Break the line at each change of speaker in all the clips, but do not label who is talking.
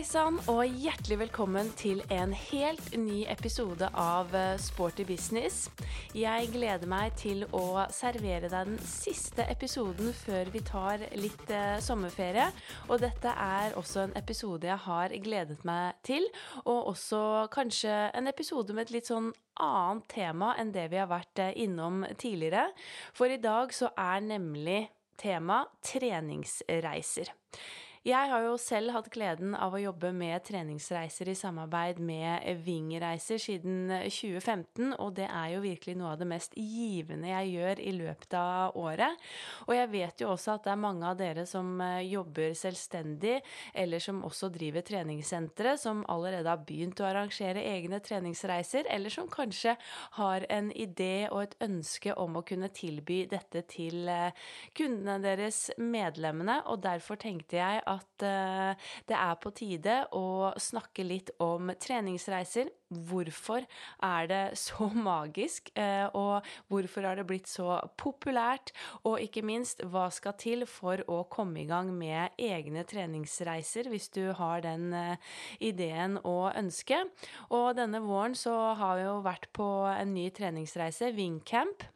Hei sann, og hjertelig velkommen til en helt ny episode av eh, Sporty business. Jeg gleder meg til å servere deg den siste episoden før vi tar litt eh, sommerferie. Og dette er også en episode jeg har gledet meg til, og også kanskje en episode med et litt sånn annet tema enn det vi har vært eh, innom tidligere. For i dag så er nemlig tema treningsreiser. Jeg har jo selv hatt gleden av å jobbe med treningsreiser i samarbeid med Ving-reiser siden 2015, og det er jo virkelig noe av det mest givende jeg gjør i løpet av året. Og jeg vet jo også at det er mange av dere som eh, jobber selvstendig, eller som også driver treningssentre, som allerede har begynt å arrangere egne treningsreiser, eller som kanskje har en idé og et ønske om å kunne tilby dette til eh, kundene deres, medlemmene, og derfor tenkte jeg at uh, det er på tide å snakke litt om treningsreiser. Hvorfor er det så magisk, uh, og hvorfor har det blitt så populært? Og ikke minst, hva skal til for å komme i gang med egne treningsreiser, hvis du har den uh, ideen og ønsket? Og denne våren så har vi jo vært på en ny treningsreise, Wingcamp.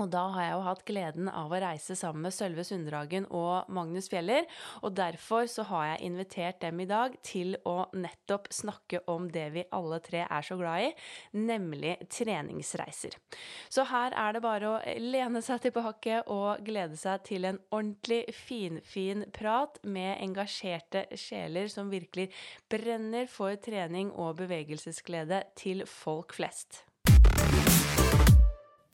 Og da har jeg jo hatt gleden av å reise sammen med Sølve Sunddragen og Magnus Fjeller. Og derfor så har jeg invitert dem i dag til å nettopp snakke om det vi alle tre er så glad i, nemlig treningsreiser. Så her er det bare å lene seg tilbake og glede seg til en ordentlig finfin fin prat med engasjerte sjeler som virkelig brenner for trening og bevegelsesglede til folk flest.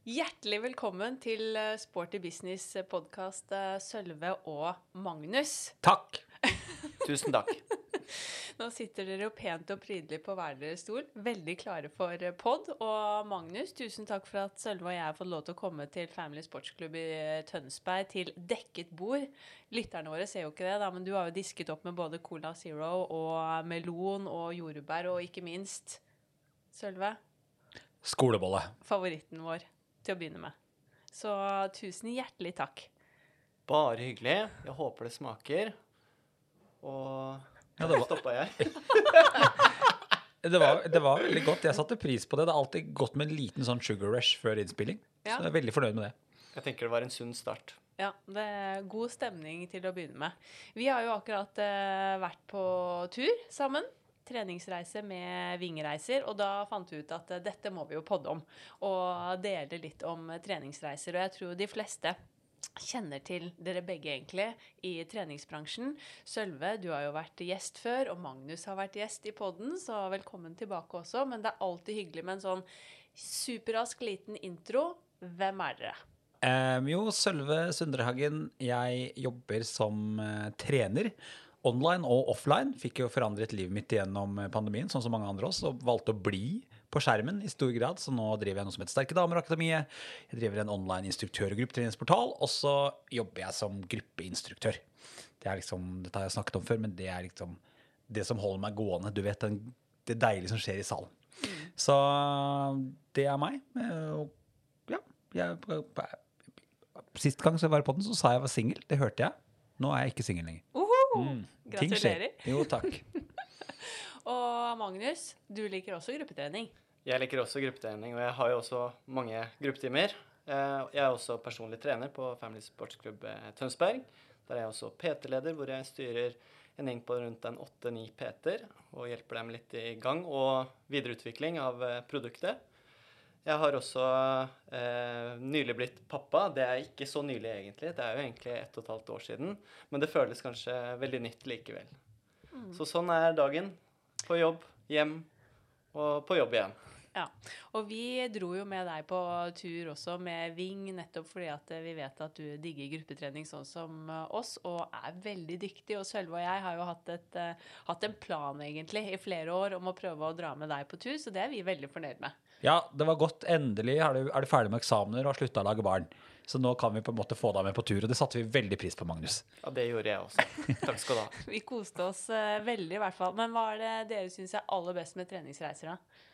Hjertelig velkommen til eh, Sporty Business podkast, eh, Sølve og Magnus.
Takk. Tusen takk.
Nå sitter dere jo pent og prydelig på hver deres stol, veldig klare for eh, pod. Og Magnus, tusen takk for at Sølve og jeg har fått lov til å komme til Family Sportsklubb i Tønsberg til dekket bord. Lytterne våre ser jo ikke det, da, men du har jo disket opp med både Cola Zero og melon og jordbær, og ikke minst Sølve.
Skolebolle.
Favoritten vår til å begynne med. Så tusen hjertelig takk.
Bare hyggelig. Jeg håper det smaker. Og
ja, det var...
stoppa jeg.
det, var, det, var, veldig godt. Jeg satte pris på det. Det er alltid godt med en liten sånn sugar rush før innspilling. Ja. Så jeg er veldig fornøyd med det.
Jeg tenker det var en sunn start.
Ja, det er god stemning til å begynne med. Vi har jo akkurat uh, vært på tur sammen treningsreise med vingereiser, og da fant vi ut at uh, dette må vi jo podde om. Og dele litt om treningsreiser. Og jeg tror de fleste kjenner til dere begge, egentlig, i treningsbransjen. Sølve, du har jo vært gjest før, og Magnus har vært gjest i podden, så velkommen tilbake også. Men det er alltid hyggelig med en sånn superrask liten intro. Hvem er dere?
Um, jo, Sølve Sundrehagen. Jeg jobber som uh, trener online og offline. Fikk jo forandret livet mitt gjennom pandemien, sånn som mange andre også, og valgte å bli på skjermen i stor grad. Så nå driver jeg noe som heter Sterke damer-akademiet. Jeg driver en online instruktør- og gruppetreningsportal, og så jobber jeg som gruppeinstruktør. Det er liksom, Dette har jeg snakket om før, men det er liksom det som holder meg gående. Du vet, den, det deilige som skjer i salen. Så det er meg. Ja, jeg, Sist gang jeg var på den, så sa jeg var singel. Det hørte jeg. Nå er jeg ikke singel lenger.
Uh Mm. Gratulerer.
Jo, takk.
og Magnus, du liker også gruppetrening?
Jeg liker også gruppetrening, og jeg har jo også mange gruppetimer. Eh, jeg er også personlig trener på Family Sportsklubb eh, Tønsberg. Der er jeg også PT-leder, hvor jeg styrer en gjeng på rundt en åtte-ni PT-er og hjelper dem litt i gang og videreutvikling av eh, produktet. Jeg har også eh, nylig blitt pappa. Det er ikke så nylig, egentlig. Det er jo egentlig ett og et halvt år siden. Men det føles kanskje veldig nytt likevel. Mm. Så sånn er dagen. På jobb, hjem og på jobb igjen.
Ja. Og vi dro jo med deg på tur også med Ving, nettopp fordi at vi vet at du digger gruppetrening sånn som oss, og er veldig dyktig. Og Sølve og jeg har jo hatt, et, uh, hatt, en plan egentlig i flere år om å prøve å dra med deg på tur, så det er vi veldig fornøyd med.
Ja, det var godt. Endelig er du, er du ferdig med eksamener og har slutta å lage barn. Så nå kan vi på en måte få deg med på tur, og det satte vi veldig pris på, Magnus.
Ja, det gjorde jeg også. Takk skal du ha.
vi koste oss uh, veldig, i hvert fall. Men hva er det dere syns er aller best med treningsreiser, da?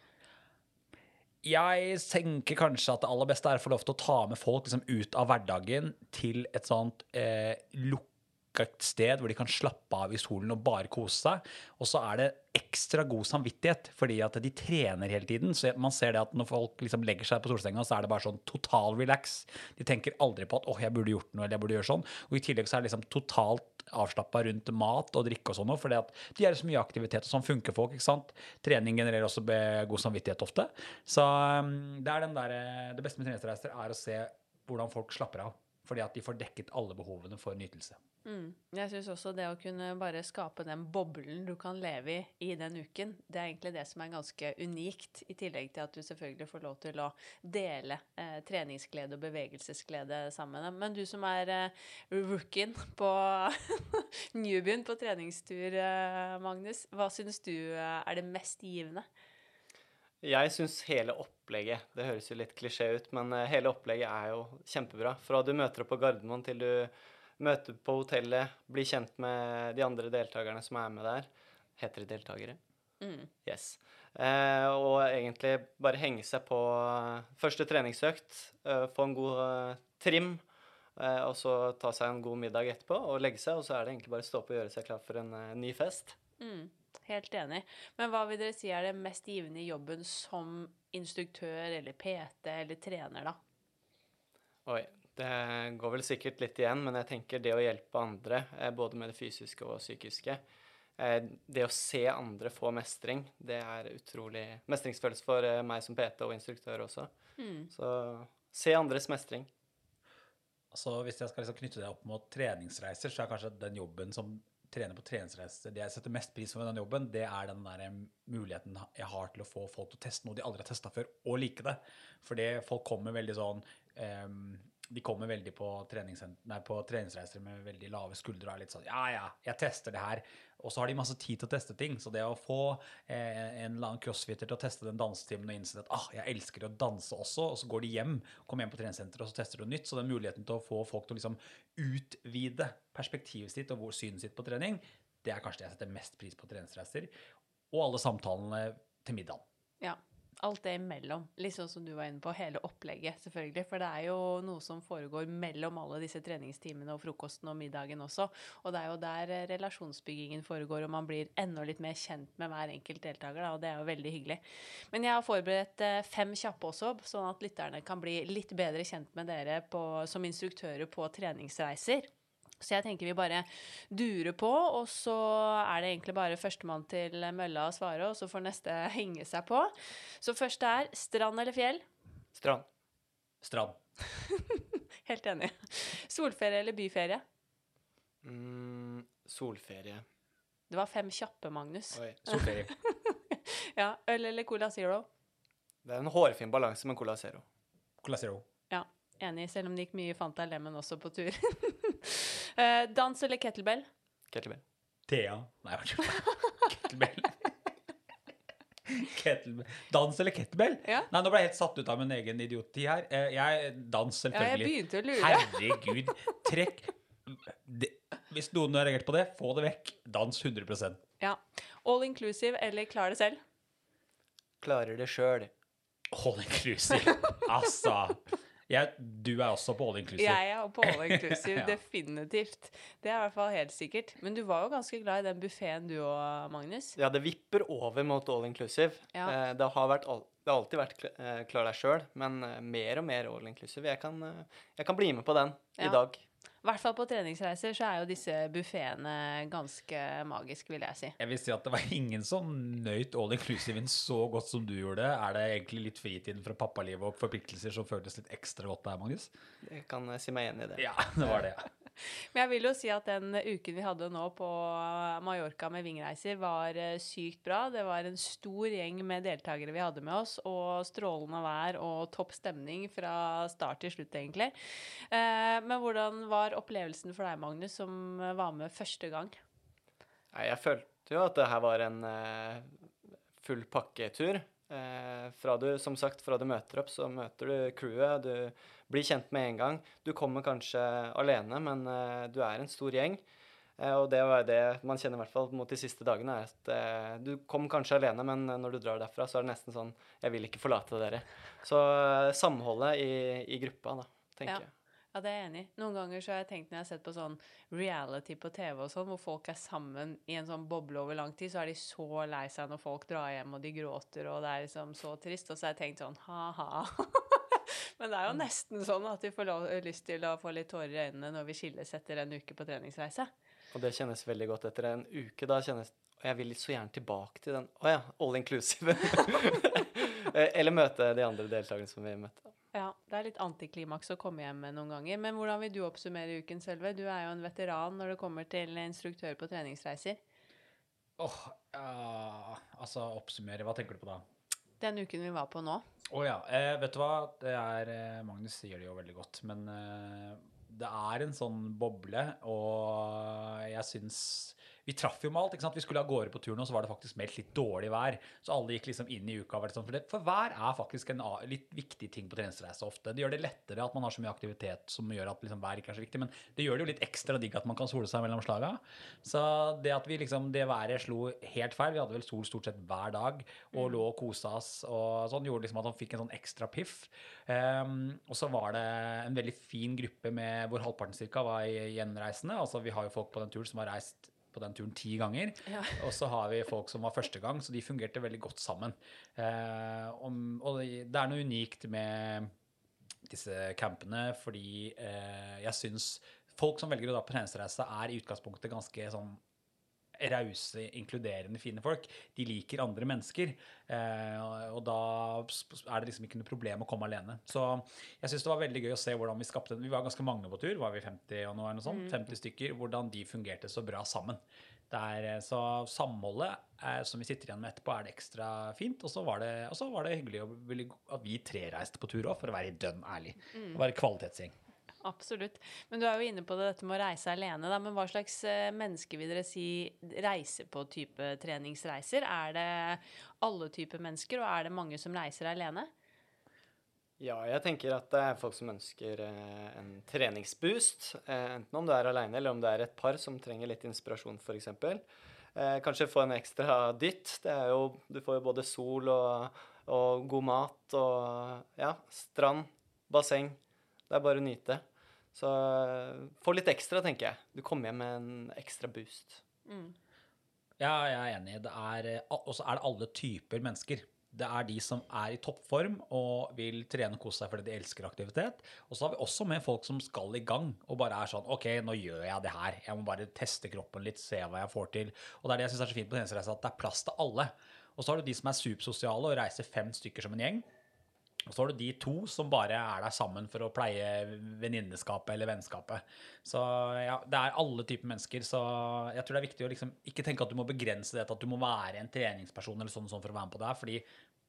Jeg tenker kanskje at det aller beste er å få lov til å ta med folk liksom, ut av hverdagen til et sånt eh, lukket et sted hvor de kan slappe av i solen og bare kose seg. Og så er det ekstra god samvittighet fordi at de trener hele tiden. Så man ser det at når folk liksom legger seg på solsenga, så er det bare sånn total relax. De tenker aldri på at 'åh, jeg burde gjort noe', eller 'jeg burde gjøre sånn'. Og i tillegg så er det liksom totalt avslappa rundt mat og drikke og sånn fordi at de gjør så mye aktivitet, og sånn funker folk. ikke sant? Trening genererer også god samvittighet ofte. Så um, det er den der, det beste med treningsreiser er å se hvordan folk slapper av. Fordi at de får dekket alle behovene for nytelse.
Mm. Jeg syns også det å kunne bare skape den boblen du kan leve i i den uken, det er egentlig det som er ganske unikt, i tillegg til at du selvfølgelig får lov til å dele eh, treningsglede og bevegelsesglede sammen med dem. Men du som er eh, rookien på newbien på treningstur, eh, Magnus, hva syns du eh, er det mest givende?
Jeg syns hele opplegget Det høres jo litt klisjé ut, men eh, hele opplegget er jo kjempebra. Fra du møter opp på Gardermoen til du møter på hotellet, blir kjent med de andre deltakerne som er med der. Heter det deltakere?
Mm.
Yes. Eh, og egentlig bare henge seg på eh, første treningsøkt, eh, få en god eh, trim, eh, og så ta seg en god middag etterpå og legge seg, og så er det egentlig bare å stå opp og gjøre seg klar for en ny fest.
Mm, helt enig. Men hva vil dere si er det mest givende i jobben som instruktør eller PT eller trener, da?
Oi, det går vel sikkert litt igjen, men jeg tenker det å hjelpe andre, eh, både med det fysiske og psykiske eh, Det å se andre få mestring, det er utrolig mestringsfølelse for eh, meg som PT og instruktør også.
Mm.
Så se andres mestring.
Altså, hvis jeg skal liksom knytte det opp mot treningsreiser, så er kanskje den jobben som trener på treningsreiser, det jeg setter mest pris på med den jobben, det er den der muligheten jeg har til å få folk til å teste noe de aldri har testa før, og like det. Fordi folk kommer veldig sånn ehm, de kommer veldig på, nei, på treningsreiser med veldig lave skuldre og er litt sånn Ja, ja, jeg tester det her. Og så har de masse tid til å teste ting. Så det å få eh, en eller annen crossfitter til å teste den dansetimen og innse at ah, jeg elsker å danse også, og så går de hjem, kommer hjem på treningssenteret og så tester de noe nytt. Så den muligheten til å få folk til å liksom utvide perspektivet sitt og synet sitt på trening, det er kanskje det jeg setter mest pris på treningsreiser. Og alle samtalene til middagen.
Ja. Alt det imellom. Litt sånn som du var inne på, hele opplegget, selvfølgelig. For det er jo noe som foregår mellom alle disse treningstimene og frokosten og middagen også. Og det er jo der eh, relasjonsbyggingen foregår, og man blir enda litt mer kjent med hver enkelt deltaker, da, og det er jo veldig hyggelig. Men jeg har forberedt eh, fem kjappe også, sånn at lytterne kan bli litt bedre kjent med dere på, som instruktører på treningsreiser. Så jeg tenker vi bare durer på, og så er det egentlig bare førstemann til mølla å svare, og så får neste henge seg på. Så første er strand eller fjell?
Strand.
Strand.
Helt enig. Solferie eller byferie?
Mm, solferie.
Det var fem kjappe, Magnus.
Oi.
Solferie.
Ja, Øl eller Cola Zero?
Det er en hårfin balanse med Cola Zero.
Cola Zero.
Ja, enig, selv om det gikk mye Fanta Lemon også på tur. Eh, dans eller kettlebell?
Kettlebell.
Thea. Nei. Kettlebell. Kettlebell. Dans eller kettlebell?
Ja.
Nei, nå ble jeg helt satt ut av min egen idioti her. Eh, Jeg Dans,
Ja, jeg begynte å lure.
Herregud. Trekk det, Hvis noen har reagert på det, få det vekk. Dans 100%
Ja. All inclusive eller klar det selv?
Klarer det sjøl.
All inclusive. Altså. Jeg, du er også på all inclusive.
Jeg er på all inclusive,
Ja.
definitivt. Det er i hvert fall helt sikkert. Men du var jo ganske glad i den buffeen du òg, Magnus.
Ja, det vipper over mot all inclusive.
Ja.
Eh, det, har vært det har alltid vært eh, klar deg sjøl, men eh, mer og mer all inclusive. Jeg kan, jeg kan bli med på den
Ja.
i dag.
I hvert fall på treningsreiser så er jo disse buffeene ganske magiske, vil jeg si.
Jeg vil si at det var ingen som nøyt all inclusive-en så godt som du gjorde. Er det egentlig litt fritiden fra pappalivet og forpliktelser som føltes litt ekstra godt der, Magnus?
Jeg kan eh, si meg enig i det.
Ja, det var det.
Men jeg vil jo si at den uken vi hadde nå på Mallorca med vingreiser, var eh, sykt bra. Det var en stor gjeng med deltakere vi hadde med oss, og strålende vær og topp stemning fra start til slutt, egentlig. Eh, Men hvordan var opplevelsen for deg, Magnus, som var med første gang?
Nei, jeg følte jo at det her var en eh, full pakketur. Fra du, som sagt, fra du møter opp, så møter du crewet. Du blir kjent med en gang. Du kommer kanskje alene, men eh, du er en stor gjeng. Eh, og det var det man kjenner i hvert fall mot de siste dagene, er at eh, du kom kanskje alene, men når du drar derfra, så er det nesten sånn Jeg vil ikke forlate dere. Så samholdet i, i gruppa, da, tenker
Ja.
jeg.
Ja, det er jeg enig i. Noen ganger så har jeg tenkt når jeg har sett på sånn reality på TV og sånn, hvor folk er sammen i en sånn boble over lang tid, så er de så lei seg når folk drar hjem og de gråter, og det er liksom så trist. Og så har jeg tenkt sånn ha-ha. Men det er jo nesten sånn at vi får lyst til å få litt tårer i øynene når vi skilles etter en uke på treningsreise.
Og det kjennes veldig godt etter en uke. Da kjennes Og jeg vil så gjerne tilbake til den Å ja, all inclusive. Eller møte de andre deltakerne som vi møtte.
Ja, det er litt antiklimaks å komme hjem med noen ganger. Men hvordan vil du oppsummere uken, Selve? Du er jo en veteran når det kommer til instruktør på treningsreiser.
Åh, ja, altså oppsummere, hva tenker du på da?
Den uken vi var på nå.
Å ja. Eh, vet du hva? Det er eh, Magnus sier det jo veldig godt, men eh, det er en sånn boble, og jeg syns Vi traff jo med alt. ikke sant? Vi skulle av gårde på turen, og så var det faktisk meldt litt dårlig vær. Så alle gikk liksom inn i uka. Sånn, for, det, for vær er faktisk en litt viktig ting på treningsreise ofte. Det gjør det lettere at man har så mye aktivitet som gjør at liksom vær ikke er så viktig, men det gjør det jo litt ekstra digg at man kan sole seg mellom slaga. Så det at vi liksom, det været slo helt feil, vi hadde vel sol stort sett hver dag, og lå og kosa oss, og sånn gjorde liksom at han fikk en sånn ekstra piff. Um, og så var det en veldig fin gruppe med hvor halvparten cirka var gjenreisende. Altså vi har jo folk på den turen som har reist på den turen ti ganger.
Ja.
Og så har vi folk som var første gang, så de fungerte veldig godt sammen. Eh, om, og det er noe unikt med disse campene, fordi eh, jeg syns folk som velger å dra på treningsreise, er i utgangspunktet ganske sånn rause, inkluderende, fine folk. De liker andre mennesker. Eh, og da er det liksom ikke noe problem å komme alene. Så jeg syns det var veldig gøy å se hvordan vi skapte Vi var ganske mange på tur, var vi 50 og noe, eller noe sånt? 50 stykker. Hvordan de fungerte så bra sammen. Det er, eh, så samholdet er, som vi sitter igjen med etterpå, er det ekstra fint. Og så var det, var det hyggelig at vi tre reiste på tur òg, for å være dønn ærlig. Å være kvalitetsgjeng.
Absolutt. Men du er jo inne på det, dette med å reise alene. Da. Men hva slags eh, mennesker vil dere si reiser på type treningsreiser? Er det alle typer mennesker, og er det mange som reiser alene?
Ja, jeg tenker at det er folk som ønsker eh, en treningsboost. Eh, enten om du er aleine, eller om det er et par som trenger litt inspirasjon, f.eks. Kanskje få en ekstra dytt. Det er jo Du får jo både sol og, og god mat og ja, strand, basseng. Det er bare å nyte. Så eh, få litt ekstra, tenker jeg. Du kommer hjem med en ekstra boost.
Ja, jeg er enig. Det eh, og så er det alle typer mennesker. Det er de som er i toppform og vil trene og kose seg fordi de elsker aktivitet. Og så har vi også med folk som skal i gang og bare er sånn OK, nå gjør jeg det her. Jeg må bare teste kroppen litt, se hva jeg får til. Og det er det jeg syns er så fint på treningsreise, at det er plass til alle. Og så har du de som er supersosiale og reiser fem stykker som en gjeng. Og så har du de to som bare er der sammen for å pleie venninneskapet eller vennskapet. Så ja, det er alle typer mennesker. Så jeg tror det er viktig å liksom ikke tenke at du må begrense det til at du må være en treningsperson eller sånn, sånn for å være med på det her, fordi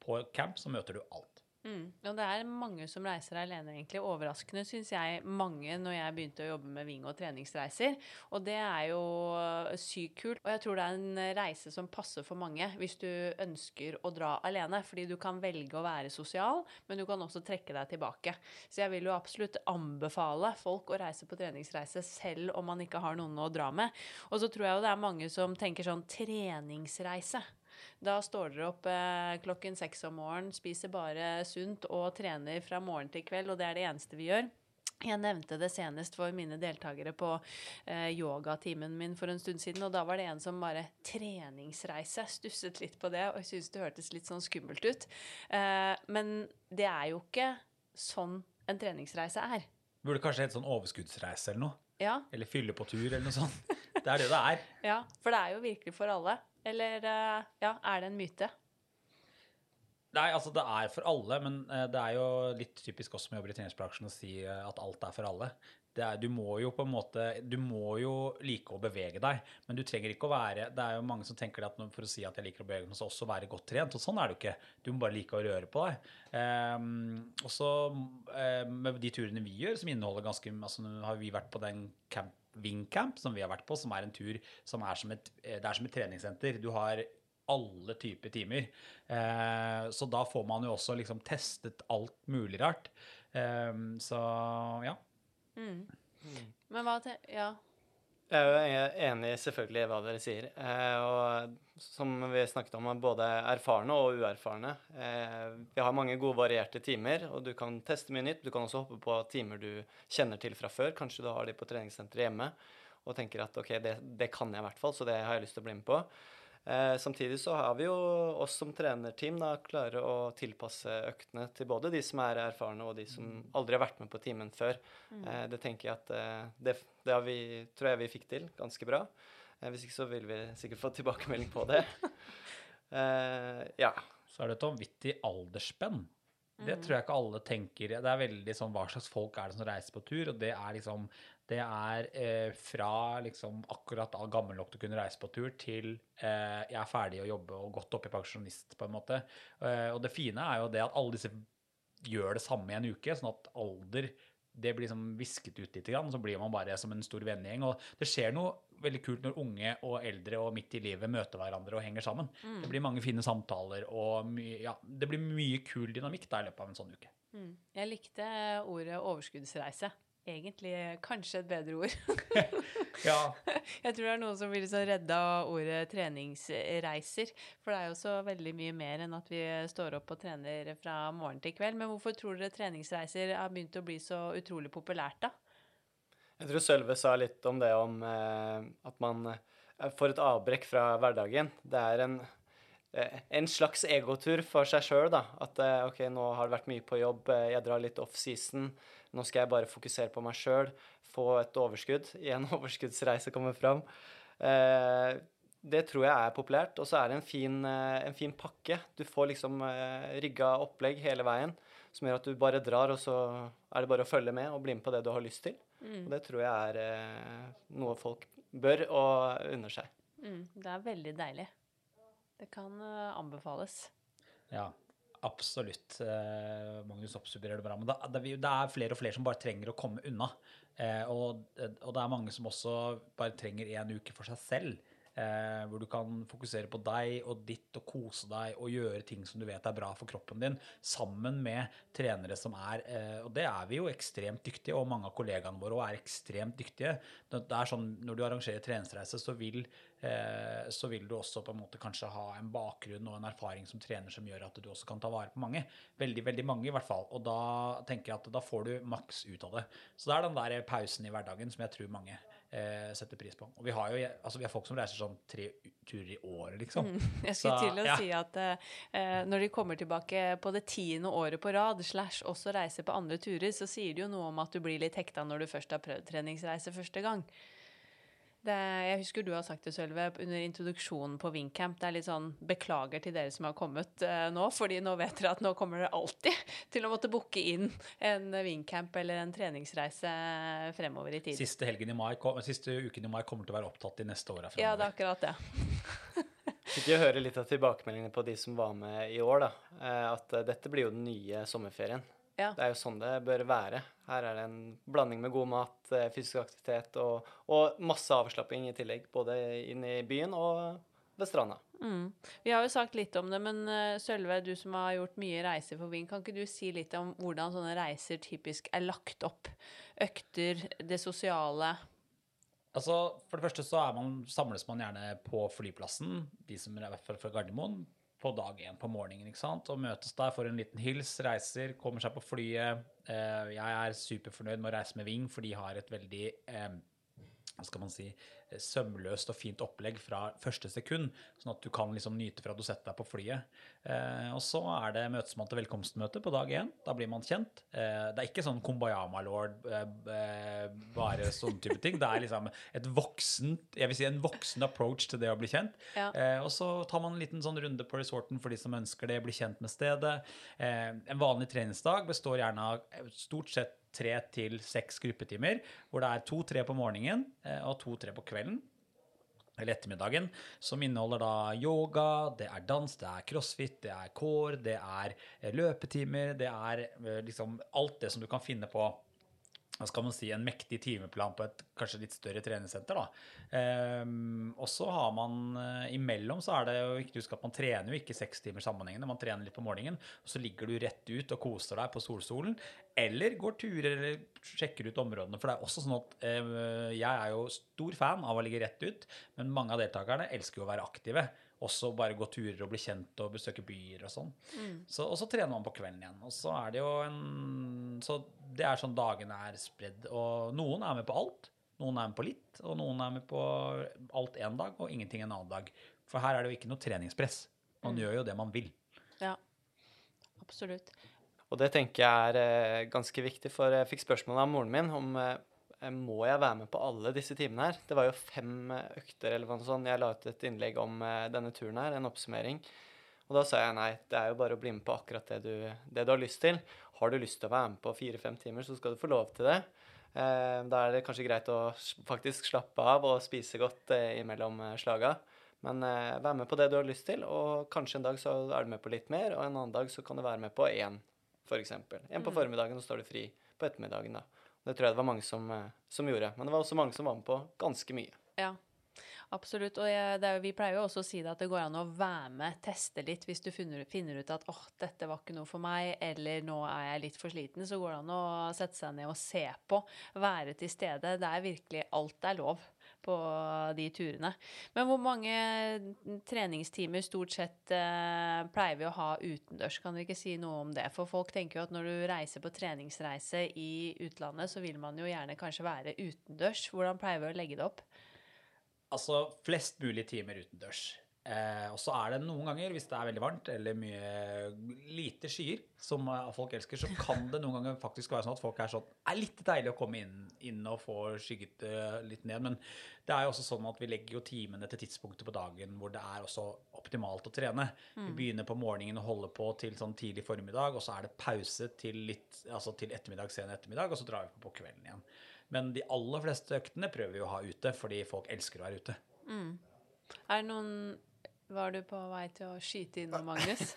på camp så møter du alt.
Mm. Og det er mange som reiser alene, egentlig. Overraskende, syns jeg, mange når jeg begynte å jobbe med Ving og treningsreiser. Og det er jo sykt kult. Og jeg tror det er en reise som passer for mange hvis du ønsker å dra alene. Fordi du kan velge å være sosial, men du kan også trekke deg tilbake. Så jeg vil jo absolutt anbefale folk å reise på treningsreise selv om man ikke har noen å dra med. Og så tror jeg jo det er mange som tenker sånn treningsreise. Da står dere opp eh, klokken seks om morgenen, spiser bare sunt og trener fra morgen til kveld, og det er det eneste vi gjør. Jeg nevnte det senest for mine deltakere på eh, yogatimen min for en stund siden, og da var det en som bare treningsreise. Stusset litt på det, og jeg syntes det hørtes litt sånn skummelt ut. Eh, men det er jo ikke sånn en treningsreise er.
Burde kanskje hett sånn overskuddsreise eller noe.
Ja,
Eller fylle på tur eller noe sånt. Det er det det er.
ja, for det er jo virkelig for alle. Eller eh, ja, er det en myte?
Nei, altså det er for alle, men eh, det er jo litt typisk oss som jobber i treningsbransjen å si eh, at alt er for alle. Er, du må jo på en måte Du må jo like å bevege deg, men du trenger ikke å være Det er jo mange som tenker at for å si at jeg liker å bevege meg, så også være godt trent. Og sånn er det jo ikke. Du må bare like å røre på deg. Um, og så um, med de turene vi gjør, som inneholder ganske altså Nå har vi vært på den camp, Wingcamp som vi har vært på, som er en tur som er som et, eh, det er som et treningssenter. Du har alle typer timer. Eh, så da får man jo også liksom testet alt mulig rart. Eh, så ja.
Men hva til Ja.
Jeg er jo enig selvfølgelig i hva dere sier. Eh, og som vi snakket om, både erfarne og uerfarne. Eh, vi har mange gode varierte timer, og du kan teste mye nytt. Du kan også hoppe på timer du kjenner til fra før. Kanskje du har de på treningssenteret hjemme og tenker at OK, det, det kan jeg i hvert fall, så det har jeg lyst til å bli med på. Eh, samtidig så har vi jo oss som trenerteam da klare å tilpasse øktene til både de som er erfarne og de som mm. aldri har vært med på timen før. Mm. Eh, det tenker jeg at eh, det, det har vi, tror jeg vi fikk til ganske bra. Eh, hvis ikke så vil vi sikkert få tilbakemelding på det. Eh, ja.
Så er det et vanvittig aldersspenn. Det mm. tror jeg ikke alle tenker. Det er veldig sånn hva slags folk er det som reiser på tur, og det er liksom det er eh, fra liksom akkurat da gammel nok til å kunne reise på tur, til eh, jeg er ferdig å jobbe og godt opp i pensjonist, på en måte. Eh, og det fine er jo det at alle disse gjør det samme i en uke, sånn at alder det blir liksom visket ut litt, så blir man bare som en stor vennegjeng. Og det skjer noe veldig kult når unge og eldre og midt i livet møter hverandre og henger sammen. Mm. Det blir mange fine samtaler, og mye, ja, det blir mye kul dynamikk da i løpet av en sånn uke.
Mm. Jeg likte ordet overskuddsreise egentlig kanskje et bedre ord. ja. Jeg tror det er noen som blir liksom redda av ordet treningsreiser. For det er jo så veldig mye mer enn at vi står opp og trener fra morgen til kveld. Men hvorfor tror dere treningsreiser har begynt å bli så utrolig populært, da?
Jeg tror Sølve sa litt om det om eh, at man eh, får et avbrekk fra hverdagen. Det er en, en slags egotur for seg sjøl, da. At eh, OK, nå har det vært mye på jobb, eh, jeg drar litt off-season. Nå skal jeg bare fokusere på meg sjøl, få et overskudd. Igjen overskuddsreise kommer fram. Eh, det tror jeg er populært. Og så er det en fin, eh, en fin pakke. Du får liksom eh, rigga opplegg hele veien som gjør at du bare drar, og så er det bare å følge med og bli med på det du har lyst til. Mm. Og det tror jeg er eh, noe folk bør og unner seg.
Mm, det er veldig deilig. Det kan uh, anbefales.
Ja, Absolutt. Eh, Magnus oppsummerer det bra. Men det, er flere og flere som bare trenger å komme unna. Eh, og, det er mange som også bare trenger én uke for seg selv. Eh, hvor du kan fokusere på deg og ditt og kose deg og gjøre ting som du vet er bra for kroppen din, sammen med trenere som er eh, Og det er vi jo ekstremt dyktige, og mange av kollegaene våre er ekstremt dyktige. Det er sånn, Når du arrangerer treningsreise, så vil, eh, så vil du også på en måte kanskje ha en bakgrunn og en erfaring som trener som gjør at du også kan ta vare på mange. Veldig, veldig mange, i hvert fall. Og da tenker jeg at da får du maks ut av det. Så det er den der pausen i hverdagen som jeg tror mange eh, setter pris på. Og vi har jo altså vi har folk som reiser sånn tre turer i året, liksom. Mm,
jeg skulle til å ja. si at eh, når de kommer tilbake på det tiende året på rad, slash også reiser på andre turer, så sier det jo noe om at du blir litt hekta når du først har prøvd treningsreise første gang. Det, jeg husker du har sagt det, Sølve, under introduksjonen på Wingcamp. Det er litt sånn beklager til dere som har kommet uh, nå, fordi nå vet dere at nå kommer dere alltid til å måtte booke inn en Wingcamp eller en treningsreise fremover i tid.
Siste, helgen i mai, siste uken i mai kommer til å være opptatt i neste år.
Ja, det er akkurat det.
Fikk jo høre litt av tilbakemeldingene på de som var med i år, da. Eh, at eh, dette blir jo den nye sommerferien. Ja. Det er jo sånn det bør være. Her er det en blanding med god mat, eh, fysisk aktivitet og, og masse avslapping i tillegg. Både inn i byen og ved stranda.
Mm. Vi har jo sagt litt om det, men uh, Sølve, du som har gjort mye reiser for Ving, kan ikke du si litt om hvordan sånne reiser typisk er lagt opp? Økter, det sosiale?
Altså, For det første så man, samles man gjerne på flyplassen, de som er fra Gardermoen på dag én på morgenen ikke sant? og møtes der, får en liten hils, reiser, kommer seg på flyet. Eh, jeg er superfornøyd med å reise med Ving, for de har et veldig eh, hva skal man si, sømløst og fint opplegg fra første sekund, sånn at du kan liksom nyte fra du setter deg på flyet. Eh, og så er det møtes man til velkomstmøte på dag én. Da blir man kjent. Eh, det er ikke sånn Kumbayama lord, eh, eh, bare sånn type ting. Det er liksom et voksent, jeg vil si en voksen approach til det å bli kjent. Ja. Eh, og så tar man en liten sånn runde på resorten for de som ønsker det, bli kjent med stedet. Eh, en vanlig treningsdag består gjerne av stort sett tre til seks gruppetimer, hvor det er to-tre på morgenen eh, og to-tre på kvelden eller ettermiddagen, som inneholder da yoga, det er dans, det er crossfit, det er core, det er løpetimer, det er eh, liksom alt det som du kan finne på hva skal man si, en mektig timeplan på et kanskje litt større treningssenter. da. Ehm, og så har man eh, imellom så er det jo viktig å huske at man trener jo ikke seks timer sammenhengende. Man trener litt på morgenen, og så ligger du rett ut og koser deg på solsolen. Eller går turer eller sjekker ut områdene. For det er også sånn at eh, jeg er jo stor fan av å ligge rett ut, men mange av deltakerne elsker jo å være aktive. Også bare gå turer og bli kjent og besøke byer og sånn. Så, og så trener man på kvelden igjen. Og så er det jo en Så det er sånn dagene er spredd. Og noen er med på alt. Noen er med på litt, og noen er med på alt én dag og ingenting en annen dag. For her er det jo ikke noe treningspress. Man gjør jo det man vil.
Ja, absolutt.
Og det tenker jeg er eh, ganske viktig, for jeg fikk spørsmål av moren min om eh, må jeg være med på alle disse timene her. Det var jo fem eh, økter eller noe sånt. Jeg la ut et innlegg om eh, denne turen her, en oppsummering. Og da sa jeg nei, det er jo bare å bli med på akkurat det du, det du har lyst til. Har du lyst til å være med på fire-fem timer, så skal du få lov til det. Eh, da er det kanskje greit å faktisk slappe av og spise godt eh, imellom eh, slaga. Men eh, vær med på det du har lyst til, og kanskje en dag så er du med på litt mer, og en annen dag så kan du være med på én, f.eks. En på formiddagen, og så står du fri på ettermiddagen, da. Det tror jeg det var mange som, eh, som gjorde. Men det var også mange som var med på ganske mye.
Ja, absolutt. Og jeg, er, vi pleier jo også å si det at det går an å være med, teste litt. Hvis du finner, finner ut at åh, dette var ikke noe for meg, eller nå er jeg litt for sliten, så går det an å sette seg ned og se på. Være til stede. Det er virkelig alt er lov på de turene. Men hvor mange treningstimer stort sett eh, pleier vi å ha utendørs? Kan dere ikke si noe om det? For folk tenker jo at når du reiser på treningsreise i utlandet, så vil man jo gjerne kanskje være utendørs. Hvordan pleier vi å legge det opp?
Altså flest mulig timer utendørs. Eh, og så er det noen ganger, hvis det er veldig varmt eller mye lite skyer, som eh, folk elsker, så kan det noen ganger faktisk være sånn at folk er sånn er litt deilig å komme inn, inn og få skygget litt ned. Men det er jo også sånn at vi legger jo timene til tidspunktet på dagen hvor det er også optimalt å trene. Vi begynner på morgenen og holder på til sånn tidlig formiddag, og så er det pause til, litt, altså til ettermiddag, sen ettermiddag, og så drar vi på på kvelden igjen. Men de aller fleste øktene prøver vi å ha ute, fordi folk elsker å være ute.
Er det noen Var du på vei til å skyte inn noe, Magnus?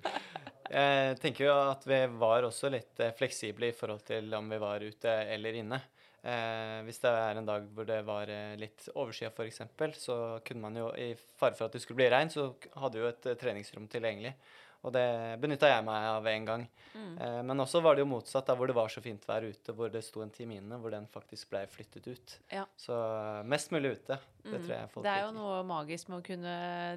Jeg tenker jo at vi var også litt eh, fleksible i forhold til om vi var ute eller inne. Eh, hvis det er en dag hvor det var eh, litt overskya f.eks., så kunne man jo i fare for at det skulle bli regn, så hadde vi jo et eh, treningsrom tilgjengelig. Og det benytta jeg meg av en gang. Eh, men også var det jo motsatt, da hvor det var så fint vær ute, hvor det sto en time inne, hvor den faktisk ble flyttet ut.
Ja.
Så eh, mest mulig ute. Det tror jeg folk
Det er jo noe magisk med å kunne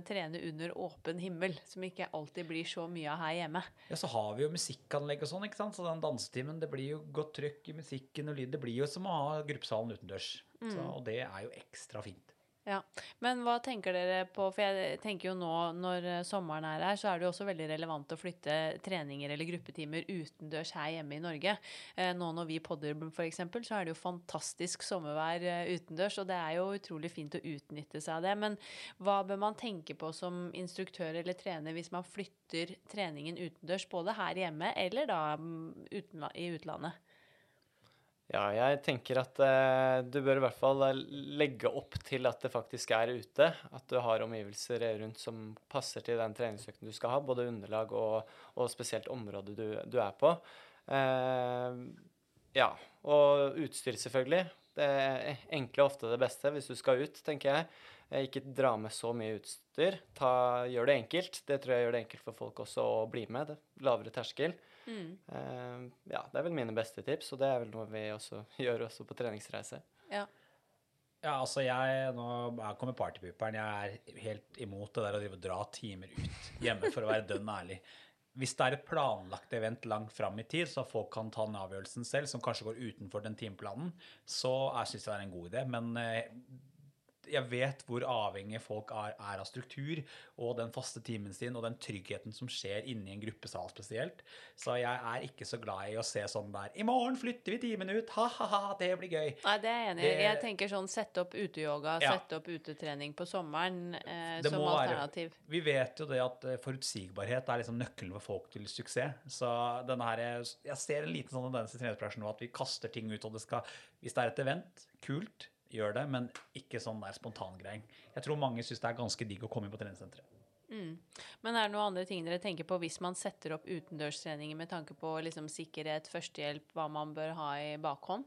trene under åpen himmel, som ikke alltid blir så mye av her hjemme.
Ja, så har vi jo musikkanlegg og sånn, ikke sant? Så den dansetimen, det blir jo godt trykk i musikken og lyd. Det blir jo som å ha gruppesalen utendørs. Så, og det er jo ekstra fint.
Ja, Men hva tenker dere på For jeg tenker jo nå når sommeren er her, så er det jo også veldig relevant å flytte treninger eller gruppetimer utendørs her hjemme i Norge. Eh, nå når vi podder f.eks., så er det jo fantastisk sommervær eh, utendørs, og det er jo utrolig fint å utnytte seg av det. Men hva bør man tenke på som instruktør eller trener hvis man flytter treningen utendørs, både her hjemme eller da mm, i utlandet?
Ja, jeg tenker at eh, du bør i hvert fall eh, legge opp til at det faktisk er ute. At du har omgivelser rundt som passer til den treningsøkten du skal ha. Både underlag og, og spesielt området du, du er på. Eh, ja, og utstyr selvfølgelig. Det enkle er ofte det beste hvis du skal ut, tenker jeg. Eh, Ikke dra med så mye utstyr. Ta, gjør det enkelt. Det tror jeg gjør det enkelt for folk også å bli med. Det, lavere terskel. Eh, ja, det er vel mine beste tips, og det er vel noe vi også gjør også på treningsreise.
Ja.
Ja, altså jeg, nå kommer partypooperen. Jeg er helt imot det der å drive og dra timer ut hjemme, for å være dønn ærlig. Hvis det er et planlagt event langt fram i tid, så folk kan ta den avgjørelsen selv, som kanskje går utenfor den timeplanen, så jeg syns det er en god idé. Men eh, jeg vet hvor avhengig folk er, er av struktur og den faste timen sin og den tryggheten som skjer inni en gruppesal spesielt. Så jeg er ikke så glad i å se sånn der I morgen flytter vi timen ut! Ha-ha-ha, det blir gøy!
Nei, det er jeg enig i. Jeg tenker sånn sette opp uteyoga,
Ja.
sette opp utetrening på sommeren eh, som
alternativ. være-. Vi vet jo det at eh, forutsigbarhet er liksom nøkkelen for folk til suksess. Så denne her, jeg ser en liten sånn tendens i treningsbransjen nå at vi kaster ting ut, og det skal Hvis det er et event, kult, gjør det, men ikke sånn der spontangreiing. Jeg tror mange syns det er ganske digg å komme inn på treningssenteret.
Mm. Men er det noen andre ting dere tenker på hvis man setter opp utendørstreninger med tanke på liksom, sikkerhet, førstehjelp, hva man bør ha i bakhånd?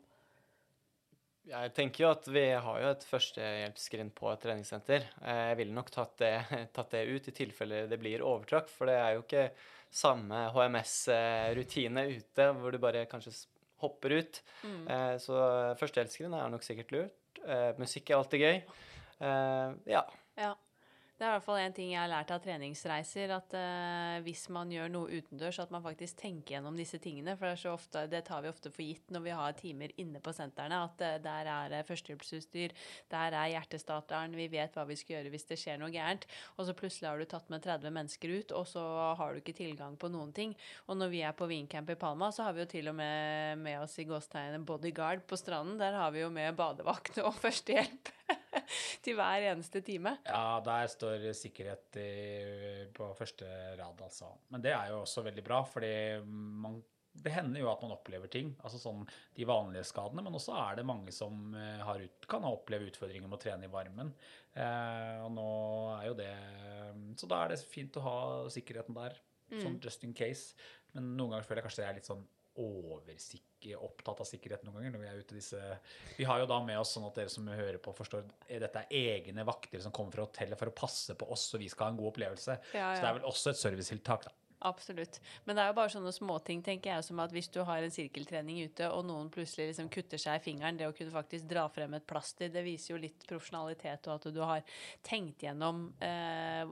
Jeg tenker jo at vi har jo et førstehjelpsskrin på et treningssenter. Eh, jeg ville nok tatt det, tatt det ut i tilfelle det blir overtrakk, for det er jo ikke samme HMS-rutine ute hvor du bare kanskje hopper ut. Mm. Eh, så førstehjelpsskrin er nok sikkert lurt. Eh, musikk er alltid gøy. Ja.
ja. Det er i hvert fall en ting jeg har lært av treningsreiser, at uh, hvis man gjør noe utendørs, at man faktisk tenker gjennom disse tingene. For det, ofte, det tar vi ofte for gitt når vi har timer inne på sentrene, at uh, der er uh, førstehjelpsutstyr, der er hjertestarteren, vi vet hva vi skal gjøre hvis det skjer noe gærent. Og så plutselig har du tatt med 30 mennesker ut, og så har du ikke tilgang på noen ting. Og når vi er på Wingcamp i Palma, så har vi jo til og med med oss i gåstegnet bodyguard på stranden. Der har vi jo med badevakt og førstehjelp. til hver eneste time.
Ja, der står sikkerhet i, på første rad, altså. Men det er jo også veldig bra, fordi man det hender jo at man opplever ting, altså sånn de vanlige skadene, men også er det mange som eh, ut, kan oppleve utfordringer med å trene i varmen. Eh, og nå er jo det Så da er det fint å ha sikkerheten der, mm. sånn just in case. Men noen ganger føler jeg kanskje det er litt sånn opptatt av sikkerhet noen ganger når vi er ute disse Vi har jo da med oss, sånn at dere som hører på, forstår dette er egne vakter som kommer fra hotellet for å passe på oss, så vi skal ha en god opplevelse. Ja, ja. Så det er vel også et servicetiltak, da.
Absolutt. Men det er jo bare sånne småting, tenker jeg, som at hvis du har en sirkeltrening ute, og noen plutselig liksom kutter seg i fingeren, det å kunne faktisk dra frem et plaster, det viser jo litt profesjonalitet, og at du har tenkt gjennom eh,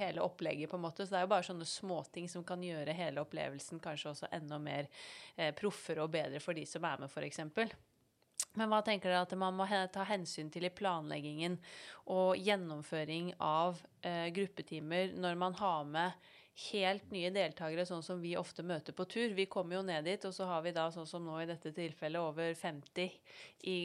hele opplegget, på en måte. Så det er jo bare sånne småting som kan gjøre hele opplevelsen kanskje også enda mer eh, proffere og bedre for de som er med, f.eks. Men hva tenker dere at man må ta hensyn til i planleggingen og gjennomføring av eh, gruppetimer når man har med helt nye deltakere, sånn som vi ofte møter på tur. Vi kommer jo ned dit, og så har vi da, sånn som nå i dette tilfellet, over 50 i,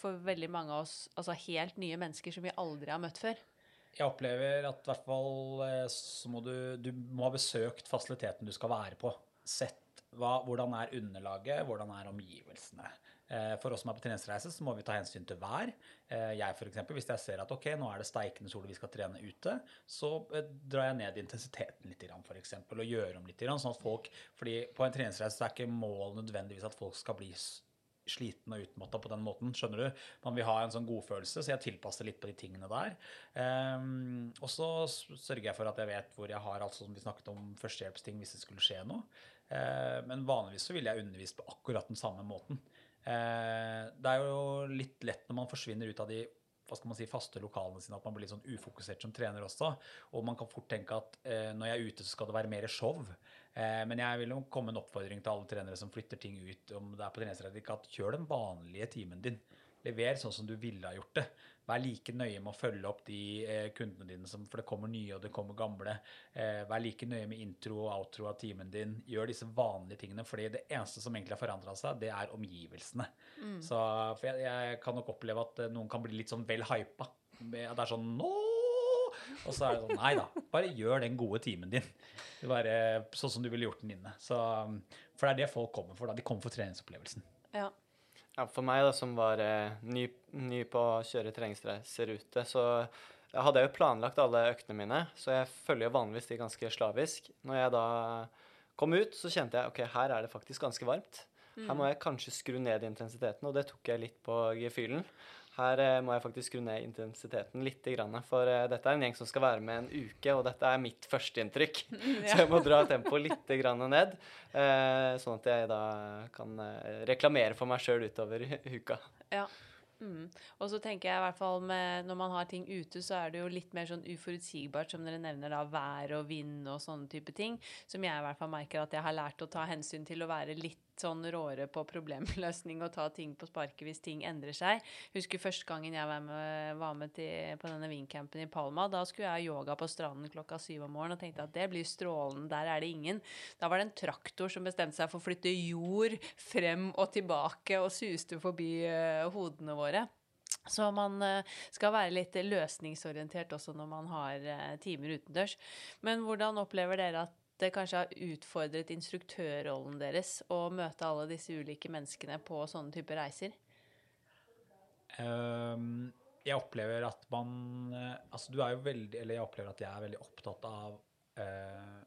for veldig mange av oss, altså helt nye mennesker som vi aldri har møtt før.
Jeg opplever at i hvert fall eh, så må du, du må ha besøkt fasiliteten du skal være på. Sett hva, hvordan er underlaget, hvordan er omgivelsene. Eh, for oss som er på treningsreise, så må vi ta hensyn til vær. Eh, jeg eksempel, Hvis jeg ser at ok, nå er det steikende sol vi skal trene ute, så eh, drar jeg ned intensiteten litt eksempel, og gjør om litt. sånn at folk, fordi På en treningsreise er ikke målet nødvendigvis at folk skal bli sliten og utmatta på den måten. skjønner du? Man vil ha en sånn godfølelse, så jeg tilpasser litt på de tingene der. Um, og så sørger jeg for at jeg vet hvor jeg har alt som vi snakket om førstehjelpsting hvis det skulle skje noe. Uh, men vanligvis så ville jeg undervist på akkurat den samme måten. Eh, det er jo litt lett når man forsvinner ut av de hva skal man si, faste lokalene sine, at man blir litt sånn ufokusert som trener også. Og man kan fort tenke at eh, når jeg er ute, så skal det være mer show. Eh, men jeg vil jo komme en oppfordring til alle trenere som flytter ting ut, om det er på treningsreiser, at kjør den vanlige timen din. Lever sånn som du ville ha gjort det. Vær like nøye med å følge opp de eh, kundene dine, som, for det kommer nye og det kommer gamle. Eh, vær like nøye med intro og outro av timen din. Gjør disse vanlige tingene, fordi det eneste som egentlig har forandra seg, det er omgivelsene. Mm. Så, for jeg, jeg, kan nok oppleve at eh, noen kan bli litt sånn vel hypa. Det er sånn nå og så er det sånn Nei da, bare gjør den gode timen din. Bare sånn som du ville gjort den inne. Så, for det er det folk kommer for. da, De kommer for treningsopplevelsen.
Ja.
Ja, for meg da, som var eh, ny, ny, på å kjøre treningsreiser så så hadde jeg jo planlagt alle øktene mine, så jeg følger jo vanligvis de ganske slavisk. Når jeg da kom ut, så kjente jeg ok, her er det faktisk ganske varmt. Her må mm. jeg kanskje skru ned intensiteten, og det tok jeg litt på gefühlen. Her eh, må jeg faktisk skru ned intensiteten litt, for eh, dette er en gjeng som skal være med en uke, og dette er mitt førsteinntrykk. Så jeg må dra tempoet litt ned, eh, sånn at jeg da kan reklamere for meg sjøl utover uka.
Ja. Mm. Og så tenker jeg i hvert fall med, Når man har ting ute, så er det jo litt mer sånn uforutsigbart, som dere nevner, da, vær og vind og sånne type ting. Som jeg i hvert fall merker at jeg har lært å ta hensyn til å være litt sånn råere på problemløsning og ta ting på sparket hvis ting endrer seg. Husker første gangen jeg var med, var med til, på denne wingcampen i Palma. Da skulle jeg yoga på stranden klokka syv om morgenen og tenkte at det blir strålende, der er det ingen. Da var det en traktor som bestemte seg for å flytte jord frem og tilbake og suste forbi uh, hodene våre. Så man uh, skal være litt løsningsorientert også når man har uh, timer utendørs. Men hvordan opplever dere at det kanskje har utfordret instruktørrollen deres å møte alle disse ulike menneskene på sånne typer reiser?
Um, jeg opplever at man eh, Altså, du er jo veldig Eller jeg opplever at jeg er veldig opptatt av uh,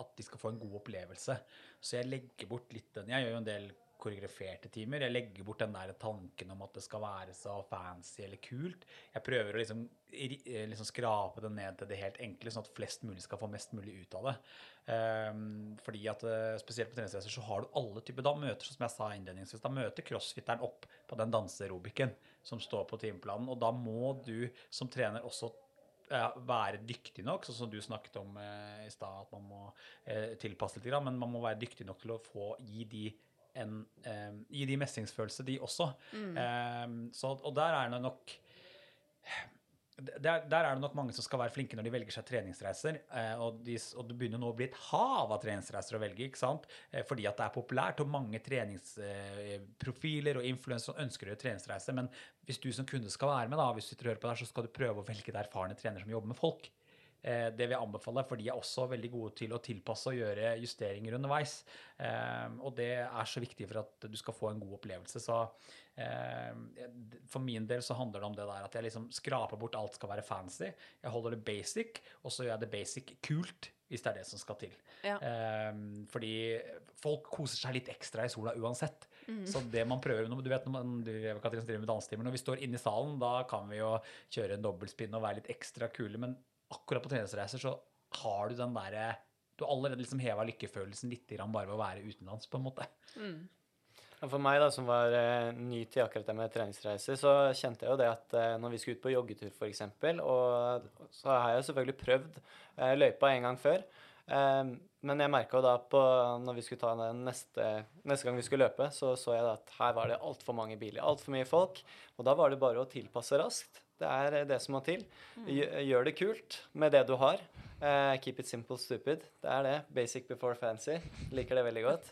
at de skal få en god opplevelse. Så jeg legger bort litt den Jeg gjør jo en del koreograferte timer. Jeg legger bort den der tanken om at det skal være så fancy eller kult. Jeg prøver å liksom, eh, liksom skrape det ned til det helt enkle, sånn at flest mulig skal få mest mulig ut av det. Um, fordi at eh, spesielt på treningsreiser så har du alle typer Da møter, som jeg sa innledningsvis, da møter crossfitteren opp på den danseaerobiken som står på timeplanen, og da må du som trener også eh, være dyktig nok, sånn som du snakket om i stad, at man må tilpasse litt, men man må være dyktig nok til å få gi de en, eh, gi de mestringsfølelse, de også. Eh, så, og der er det nok der, der er det nok mange som skal være flinke når de velger seg treningsreiser. Eh, og, de, og det begynner nå å bli et hav av treningsreiser å velge, ikke sant? Fordi at det er populært, og mange treningsprofiler og influensere ønsker å gjøre treningsreiser. Men hvis du som kunde skal være med, da, hvis du sitter og hører på der, så skal du prøve å velge deg erfarne trenere som jobber med folk. Eh, det vil jeg anbefale, for de er også veldig gode til å tilpasse og gjøre justeringer underveis. Eh, og det er så viktig for at du skal få en god opplevelse. Så eh, for min del så handler det om det der at jeg liksom skraper bort alt skal være fancy. Jeg holder det basic, og så gjør jeg det basic kult, hvis det er det som skal til.
Ja.
Um, fordi folk koser seg litt ekstra i sola uansett. Så det man prøver Du vet når man, du, Katrin, når vi står inne i salen, da kan vi jo kjøre en dobbeltspinn og være litt ekstra kule, men akkurat på treningsreiser så har du den derre Du har allerede liksom heva lykkefølelsen litt grann bare ved å være utenlands, på en måte.
Mm. For meg, da, som var eh, ny til akkurat det med treningsreiser, så kjente jeg jo det at eh, når vi skulle ut på joggetur, f.eks., og så har jeg jo selvfølgelig prøvd eh, løypa en gang før. Eh, men jeg merka jo da på når vi skulle ta den neste, neste gang vi skulle løpe, så så jeg da at her var det altfor mange biler, altfor mye folk. Og da var det bare å tilpasse raskt. Det er eh, det som må til. Gjør det kult med det du har. Uh, keep it simple, stupid. Det er det. Basic before fancy. Liker det veldig godt.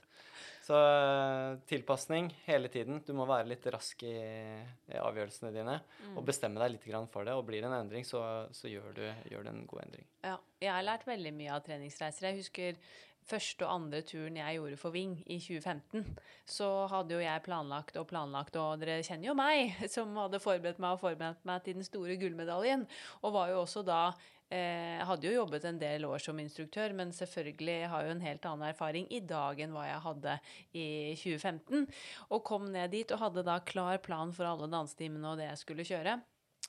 Så uh, tilpasning hele tiden. Du må være litt rask i, i avgjørelsene dine og bestemme deg litt for det. Og blir det en endring, så, så gjør, du, gjør du en god endring.
Ja, jeg har lært veldig mye av treningsreiser. Jeg husker første og andre turen jeg gjorde for Ving i 2015. Så hadde jo jeg planlagt og planlagt, og dere kjenner jo meg, som hadde forberedt meg og forberedt meg til den store gullmedaljen. Og var jo også da eh, Hadde jo jobbet en del år som instruktør, men selvfølgelig har jo en helt annen erfaring i dag enn hva jeg hadde i 2015. Og kom ned dit og hadde da klar plan for alle dansetimene og det jeg skulle kjøre.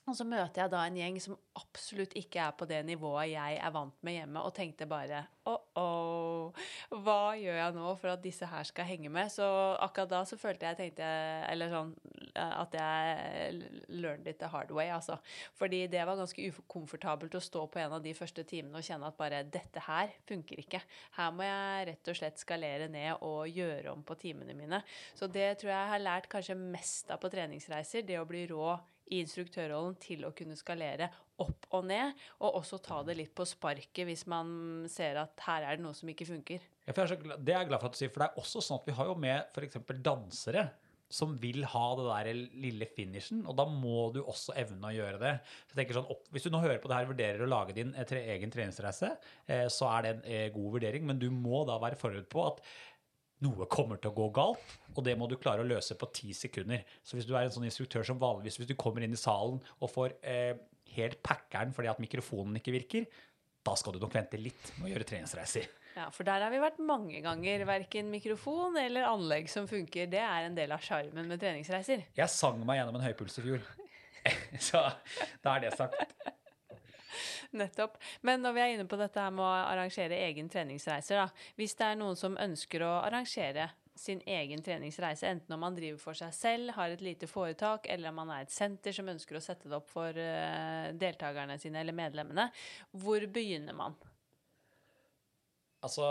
Og så møter jeg da en gjeng som absolutt ikke er på det nivået jeg er vant med hjemme, og tenkte bare oh-oh, hva gjør jeg nå for at disse her skal henge med? Så akkurat da så følte jeg tenkte jeg, eller sånn, at jeg learned it the hard way, altså. Fordi det var ganske ukomfortabelt å stå på en av de første timene og kjenne at bare dette her funker ikke. Her må jeg rett og slett skalere ned og gjøre om på timene mine. Så det tror jeg jeg har lært kanskje mest av på treningsreiser, det å bli rå i instruktørrollen til å kunne skalere opp og ned, og også ta det litt på sparket hvis man ser at her er det noe som ikke funker.
Ja, det er jeg glad for at du sier, for det er også sånn at vi har jo med f.eks. dansere som vil ha det der lille finishen, og da må du også evne å gjøre det. Så jeg tenker sånn, opp, Hvis du nå hører på det her vurderer å lage din eh, egen treningsreise, eh, så er det en eh, god vurdering, men du må da være forberedt på at noe kommer til å gå galt, og det må du klare å løse på ti sekunder. Så hvis du er en sånn instruktør som vanligvis, hvis du kommer inn i salen og får eh, helt packeren fordi at mikrofonen ikke virker, da skal du nok vente litt med å gjøre treningsreiser.
Ja, for der har vi vært mange ganger. Verken mikrofon eller anlegg som funker. Det er en del av sjarmen med treningsreiser.
Jeg sang meg gjennom en høypuls i fjor. Så da er det sagt.
Nettopp. Men når vi er inne på dette her med å arrangere egen treningsreiser, da. Hvis det er noen som ønsker å arrangere sin egen treningsreise, enten om man driver for seg selv, har et lite foretak, eller om man er et senter som ønsker å sette det opp for eh, deltakerne sine eller medlemmene, hvor begynner man?
Altså,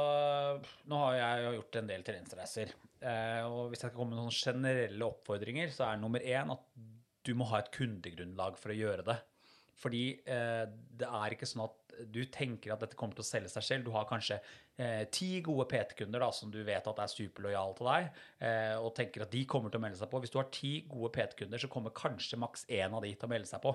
nå har jeg jo gjort en del treningsreiser. Eh, og hvis jeg skal komme med noen generelle oppfordringer, så er nummer én at du må ha et kundegrunnlag for å gjøre det. Fordi eh, det er ikke sånn at du tenker at dette kommer til å selge seg selv. Du har kanskje eh, ti gode PT-kunder som du vet at er superlojale til deg, eh, og tenker at de kommer til å melde seg på. Hvis du har ti gode PT-kunder, så kommer kanskje maks én av de til å melde seg på.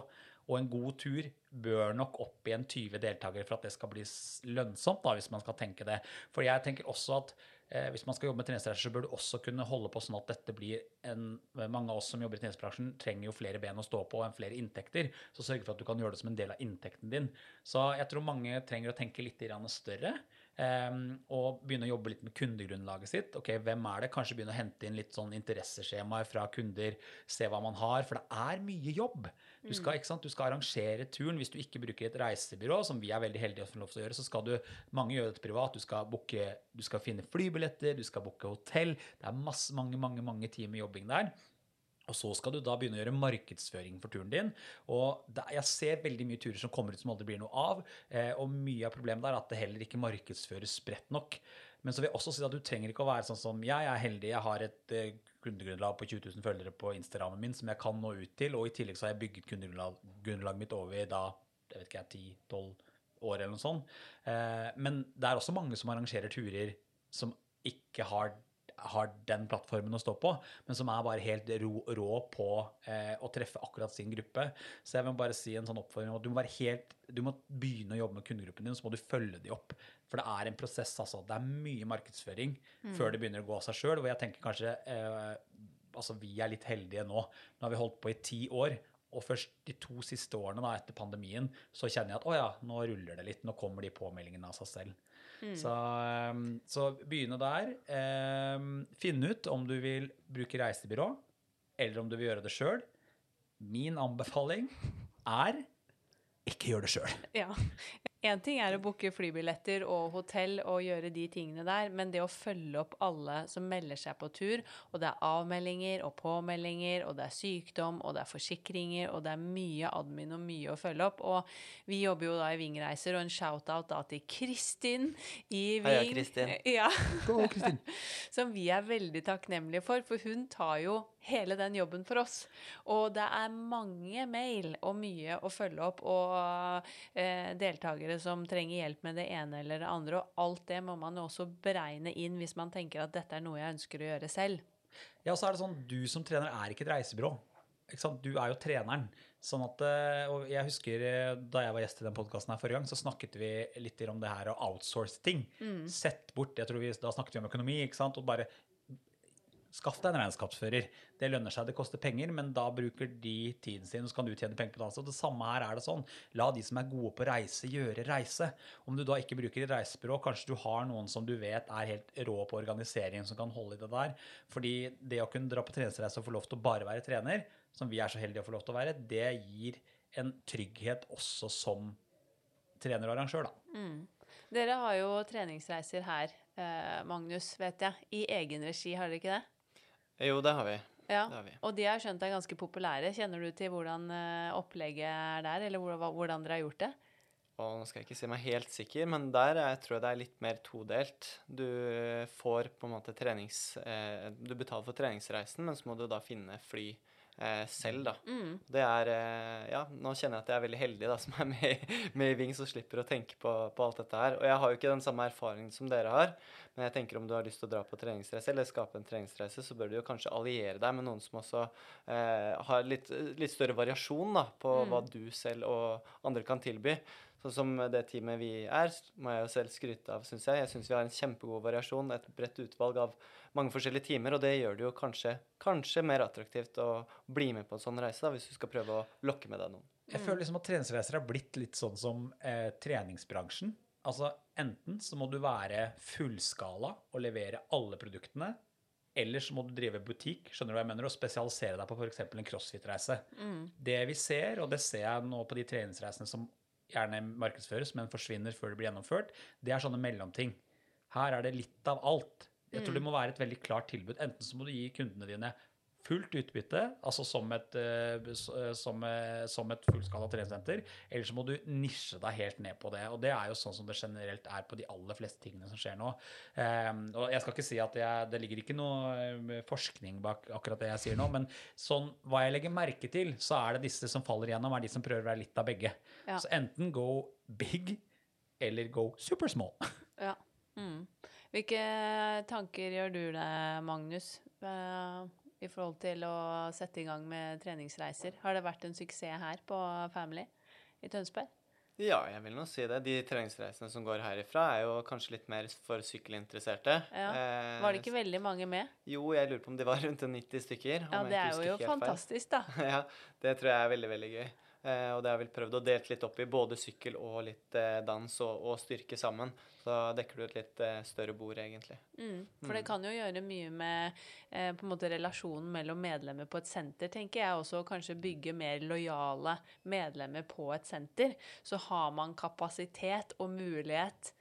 Og en god tur bør nok opp en 20 deltakere for at det skal bli lønnsomt, da, hvis man skal tenke det. For jeg tenker også at eh, hvis man skal jobbe med treningsreiser, så bør du også kunne holde på sånn at dette blir en Mange av oss som jobber i treningsbransjen, trenger jo flere ben å stå på og flere inntekter. Så sørg for at du kan gjøre det som en del av inntekten din. Så jeg tror mange trenger å tenke litt større. Um, og begynne å jobbe litt med kundegrunnlaget sitt. Ok, Hvem er det? Kanskje begynne å hente inn litt sånn interesseskjemaer fra kunder. Se hva man har. For det er mye jobb. Du skal, ikke sant? Du skal arrangere turen. Hvis du ikke bruker et reisebyrå, som vi er veldig heldige å få lov til å gjøre, så skal du Mange gjør dette privat. Du skal, booke, du skal finne flybilletter, du skal booke hotell. Det er masse, mange, mange, mange timer jobbing der. Og så skal du da begynne å gjøre markedsføring for turen din. Og jeg ser veldig mye turer som kommer ut som aldri blir noe av. Eh, og mye av problemet er at det heller ikke markedsføres spredt nok. Men så vil jeg også si at du trenger ikke å være sånn som jeg er heldig, jeg har et eh, kundegrunnlag på 20 000 følgere på Instagrammen min som jeg kan nå ut til, og i tillegg så har jeg bygget kundegrunnlaget mitt over da, jeg vet ikke, 10-12 år eller noe sånt. Eh, men det er også mange som arrangerer turer som ikke har har den plattformen å stå på, men som er bare helt rå, rå på eh, å treffe akkurat sin gruppe. Så jeg vil bare si en sånn oppfordring at du må, være helt, du må begynne å jobbe med kundegruppen din, så må du følge de opp. For det er en prosess, altså. Det er mye markedsføring mm. før det begynner å gå av seg sjøl. Hvor jeg tenker kanskje eh, Altså, vi er litt heldige nå. Nå har vi holdt på i ti år. Og først de to siste årene da, etter pandemien så kjenner jeg at å ja, nå ruller det litt. Nå kommer de påmeldingene av seg selv. Mm. Så, ehm, så, begynne der. Finn finne ut om du vil bruke reisebyrå, eller om du vil gjøre det sjøl. Min anbefaling er ikke gjør det sjøl.
Ja. Én ting er å booke flybilletter og hotell og gjøre de tingene der, men det å følge opp alle som melder seg på tur, og det er avmeldinger og påmeldinger, og det er sykdom, og det er forsikringer, og det er mye admin og mye å følge opp. Og vi jobber jo da i Vingreiser, og en shout-out da til Kristin i Ving.
Heia, Kristin.
Ja. Go, Kristin. som vi er veldig takknemlige for, for hun tar jo hele den jobben for oss. Og det er mange mail og mye å følge opp, og eh, deltakere som trenger hjelp med det ene eller det andre. Og alt det må man også beregne inn hvis man tenker at dette er noe jeg ønsker å gjøre selv.
Ja, så er det sånn, Du som trener er ikke et reisebyrå. Du er jo treneren. Sånn at, eh, og jeg husker eh, Da jeg var gjest i den podkasten forrige gang, så snakket vi litt om det her å outsource ting. Mm. Sett bort, jeg tror vi, Da snakket vi om økonomi. ikke sant, og bare Skaff deg en regnskapsfører. Det lønner seg, det koster penger, men da bruker de tiden sin, og så kan du tjene penger på det. Og det samme her er det sånn. La de som er gode på reise, gjøre reise. Om du da ikke bruker et reisebyrå, kanskje du har noen som du vet er helt rå på organisering, som kan holde i det der. Fordi det å kunne dra på treningsreise og få lov til å bare være trener, som vi er så heldige å få lov til å være, det gir en trygghet også som trener og arrangør, da.
Mm. Dere har jo treningsreiser her, eh, Magnus, vet jeg. I egen regi, har dere ikke det?
Jo, det har vi.
Ja, det har vi. Og de har skjønt er ganske populære. Kjenner du til hvordan eh, opplegget er der, eller hvordan dere har gjort det?
Og nå skal jeg ikke si meg helt sikker, men der jeg tror jeg det er litt mer todelt. Du får på en måte trenings... Eh, du betaler for treningsreisen, men så må du da finne fly eh, selv, da. Mm. Det er eh, Ja, nå kjenner jeg at jeg er veldig heldig da, som er med, med i Ving, og slipper å tenke på, på, alt dette her. Og jeg har jo ikke den samme erfaringen som dere har, men jeg tenker om du har lyst til å dra på treningsreise eller skape en treningsreise, så bør du jo kanskje alliere deg med noen som også eh, har litt, litt, større variasjon da, på mm. hva du selv og andre kan tilby. Sånn som det teamet vi er, må jeg jo selv skryte av, syns jeg. Jeg syns vi har en kjempegod variasjon, et bredt utvalg av mange forskjellige timer, og det gjør det jo kanskje, kanskje mer attraktivt å bli med på en sånn reise, da, hvis du skal prøve å lokke med deg noen.
Jeg føler liksom at treningsreiser har blitt litt sånn som eh, treningsbransjen. Altså enten så må du være fullskala og levere alle produktene, eller så må du drive butikk skjønner du hva jeg mener, og spesialisere deg på f.eks. en crossfit-reise. Mm. Det vi ser, og det ser jeg nå på de treningsreisene som gjerne markedsføres, men forsvinner før det blir gjennomført, det er sånne mellomting. Her er det litt av alt. Jeg tror det mm. må være et veldig klart tilbud. Enten så må du gi kundene dine fullt utbytte, altså som et, eh, eh, som, eh, som et fullskala treningssenter, eller så må du nisje deg helt ned på det. Og det er jo sånn som det generelt er på de aller fleste tingene som skjer nå. Um, og jeg skal ikke si at jeg, det ligger ikke noe forskning bak akkurat det jeg sier nå, men sånn hva jeg legger merke til, så er det disse som faller igjennom, er de som prøver å være litt av begge. Ja. Så enten go big eller go super small.
Ja. Mm. Hvilke tanker gjør du deg, Magnus? Uh, i forhold til å sette i gang med treningsreiser. Har det vært en suksess her på Family i Tønsberg?
Ja, jeg vil nå si det. De treningsreisene som går herifra, er jo kanskje litt mer for sykkelinteresserte.
Ja.
Eh,
Var det ikke veldig mange med?
Jo, jeg lurer på om de var rundt 90 stykker.
Ja, det er jo, jo fantastisk, da.
ja, det tror jeg er veldig, veldig gøy. Eh, og det har vel prøvd å delt litt opp i både sykkel og litt eh, dans og, og styrke sammen. Så dekker du et litt eh, større bord, egentlig.
Mm. For det kan jo gjøre mye med på en måte relasjonen mellom medlemmer på et senter, tenker jeg. Også kanskje bygge mer lojale medlemmer på et senter. Så har man kapasitet og mulighet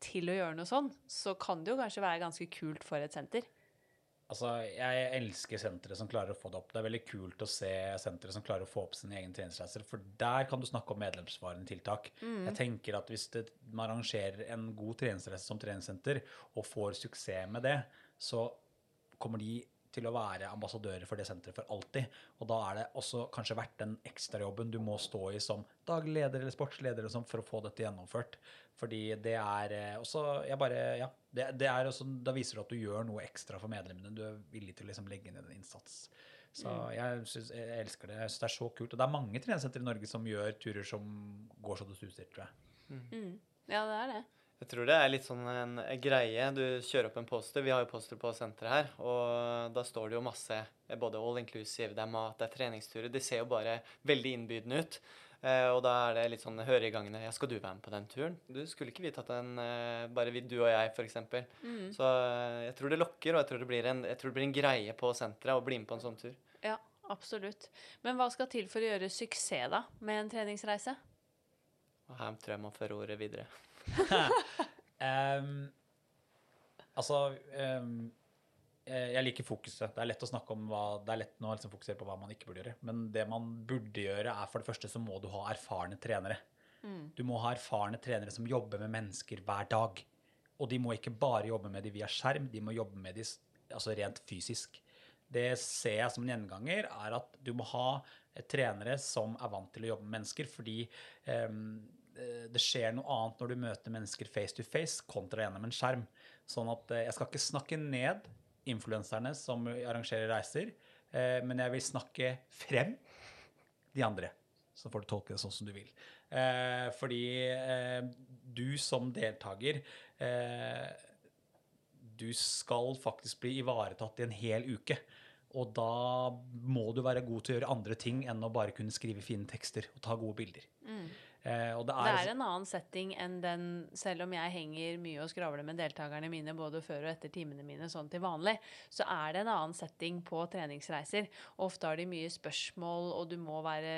til å gjøre noe sånn, så kan det jo kanskje være ganske kult for et senter.
Altså, Jeg elsker sentre som klarer å få det opp. Det er veldig kult å se sentre som klarer å få opp sine egne treningsreiser, for der kan du snakke om medlemsvarende tiltak. Jeg tenker at Hvis det, man arrangerer en god treningsreise som treningssenter og får suksess med det, så kommer de til å være ambassadører for det senteret for alltid. Og da er det også kanskje verdt den ekstrajobben du må stå i som daglig leder eller sportsleder eller sånn for å få dette gjennomført. Fordi det er eh, også jeg bare, ja, det, det er også, Da viser du at du gjør noe ekstra for medlemmene. Du er villig til å liksom legge ned en innsats. Så jeg, synes, jeg elsker det. Jeg synes det er så kult. Og det er mange treningssentre i Norge som gjør turer som går så det suser, tror jeg.
Mm. Ja, det er det.
Jeg tror det er litt sånn en greie. Du kjører opp en poster. Vi har jo poster på senteret her. Og da står det jo masse eh, både all inclusive, det er mat, det er treningsturer. Det ser jo bare veldig innbydende ut. Eh, og da er det litt sånn høre i gangene Ja, skal du være med på den turen? Du skulle ikke vi tatt den eh, bare vi, du og jeg, f.eks.
Mm.
Så jeg tror det lokker, og jeg tror det, blir en, jeg tror det blir en greie på senteret å bli med på en sånn tur.
Ja, absolutt. Men hva skal til for å gjøre suksess da med en treningsreise?
Og her tror jeg man fører ordet videre.
Ehm, altså eh, Jeg liker fokuset. Det er lett å snakke om hva Det er lett nå å liksom fokusere på hva man ikke burde gjøre. Men det man burde gjøre, er for det første så må du ha erfarne trenere. Du må ha erfarne trenere som jobber med mennesker hver dag. Og de må ikke bare jobbe med de via skjerm, de må jobbe med de altså rent fysisk. Det ser jeg som en gjenganger, er at du må ha eh, trenere som er vant til å jobbe med mennesker, fordi eh, det skjer noe annet når du møter mennesker face to face kontra gjennom en skjerm. Sånn at eh, jeg skal ikke snakke ned influenserne som arrangerer reiser, eh, men jeg vil snakke frem de andre. Så får du tolke det sånn som du vil. Eh, fordi eh, du som deltaker eh, Du skal faktisk bli ivaretatt i en hel uke. Og da må du være god til å gjøre andre ting enn å bare kunne skrive fine tekster og ta gode bilder. Eh, det
Det
er,
er en annen setting enn den Selv om jeg henger mye og skravler med deltakerne mine både før og etter timene mine sånn til vanlig, så er det en annen setting på treningsreiser. Ofte har de mye spørsmål, og du må være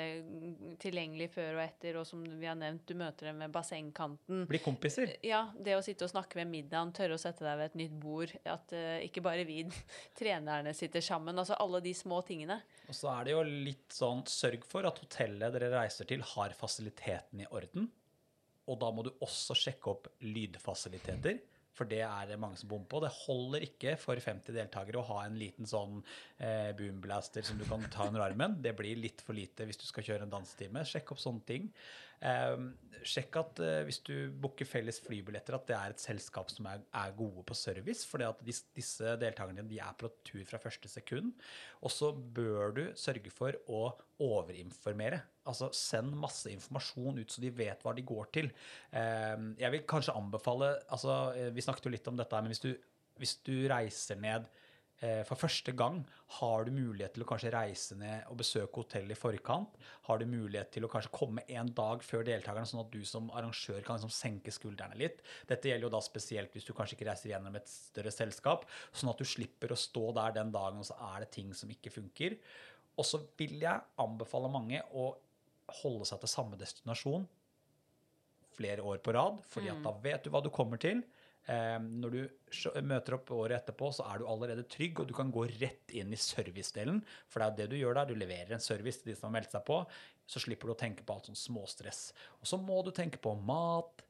tilgjengelig før og etter, og som vi har nevnt, du møter dem ved bassengkanten.
bli kompiser.
Ja, det å sitte og snakke ved middagen, tørre å sette deg ved et nytt bord, at uh, ikke bare vi trenerne sitter sammen, altså alle de små tingene.
Og så er det jo litt sånn sørg for at hotellet dere reiser til, har fasilitetene i orden. Og da må du også sjekke opp lydfasiliteter, for det er det mange som bommer på. Det holder ikke for 50 deltakere å ha en liten sånn eh, boomblaster som du kan ta under armen. Det blir litt for lite hvis du skal kjøre en dansetime. Sjekk opp sånne ting. Eh, sjekk at eh, hvis du booker felles flybilletter, at det er et selskap som er, er gode på service. For dis, disse deltakerne de er på tur fra første sekund. Og så bør du sørge for å overinformere. Altså send masse informasjon ut, så de vet hva de går til. Eh, jeg vil kanskje anbefale altså eh, Vi snakket jo litt om dette, men hvis du, hvis du reiser ned for første gang, har du mulighet til å kanskje reise ned og besøke hotellet i forkant? Har du mulighet til å kanskje komme en dag før deltakerne, sånn at du som arrangør kan liksom senke skuldrene litt? Dette gjelder jo da spesielt hvis du kanskje ikke reiser gjennom et større selskap, sånn at du slipper å stå der den dagen, og så er det ting som ikke funker. Og så vil jeg anbefale mange å holde seg til samme destinasjon flere år på rad, fordi at da vet du hva du kommer til. Eh, når du møter opp året etterpå, så er du allerede trygg, og du kan gå rett inn i servicedelen. For det er jo det du gjør der. Du leverer en service til de som har meldt seg på. Så slipper du å tenke på alt sånn småstress. Og så må du tenke på mat,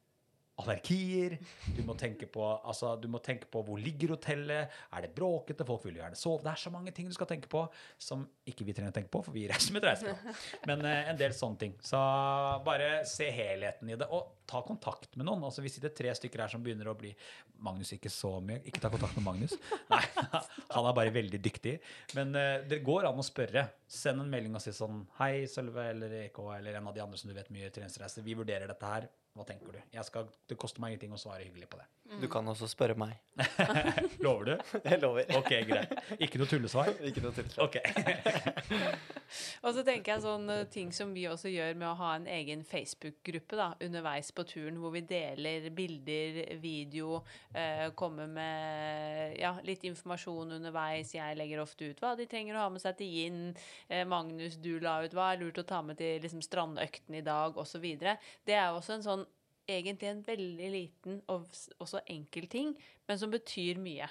allergier. Du må tenke på, altså, du må tenke på hvor ligger hotellet, er det bråkete, folk vil gjerne sove. Det er så mange ting du skal tenke på som ikke vi trenger å tenke på, for vi reiser med et reisebyrå. Men eh, en del sånne ting. Så bare se helheten i det, og ta kontakt med noen. Altså, vi sitter tre stykker her som begynner å bli Magnus ikke så mye. Ikke ta kontakt med Magnus. Nei, han er bare veldig dyktig. Men eh, det går an å spørre. Send en melding og si sånn Hei, Sølve eller EK eller en av de andre som du vet mye treningsreiser. Vi vurderer dette her. Hva tenker du? Jeg skal, det koster meg ingenting å svare hyggelig på det.
Du kan også spørre meg.
Lover du?
Jeg lover.
Ok, greit. Ikke noe tullesvar?
Ikke noe tullesvar.
Ok.
Og så tenker jeg sånn eh, ting som vi også gjør med å ha en egen Facebook-gruppe da, underveis på turen, hvor vi deler bilder, video, eh, kommer med ja, litt informasjon underveis. Jeg legger ofte ut hva de trenger å ha med seg til gin. Eh, Magnus, du la ut hva er lurt å ta med til liksom, strandøkten i dag, osv. Det er også en sånn egentlig en veldig liten og også enkel ting, men som betyr mye.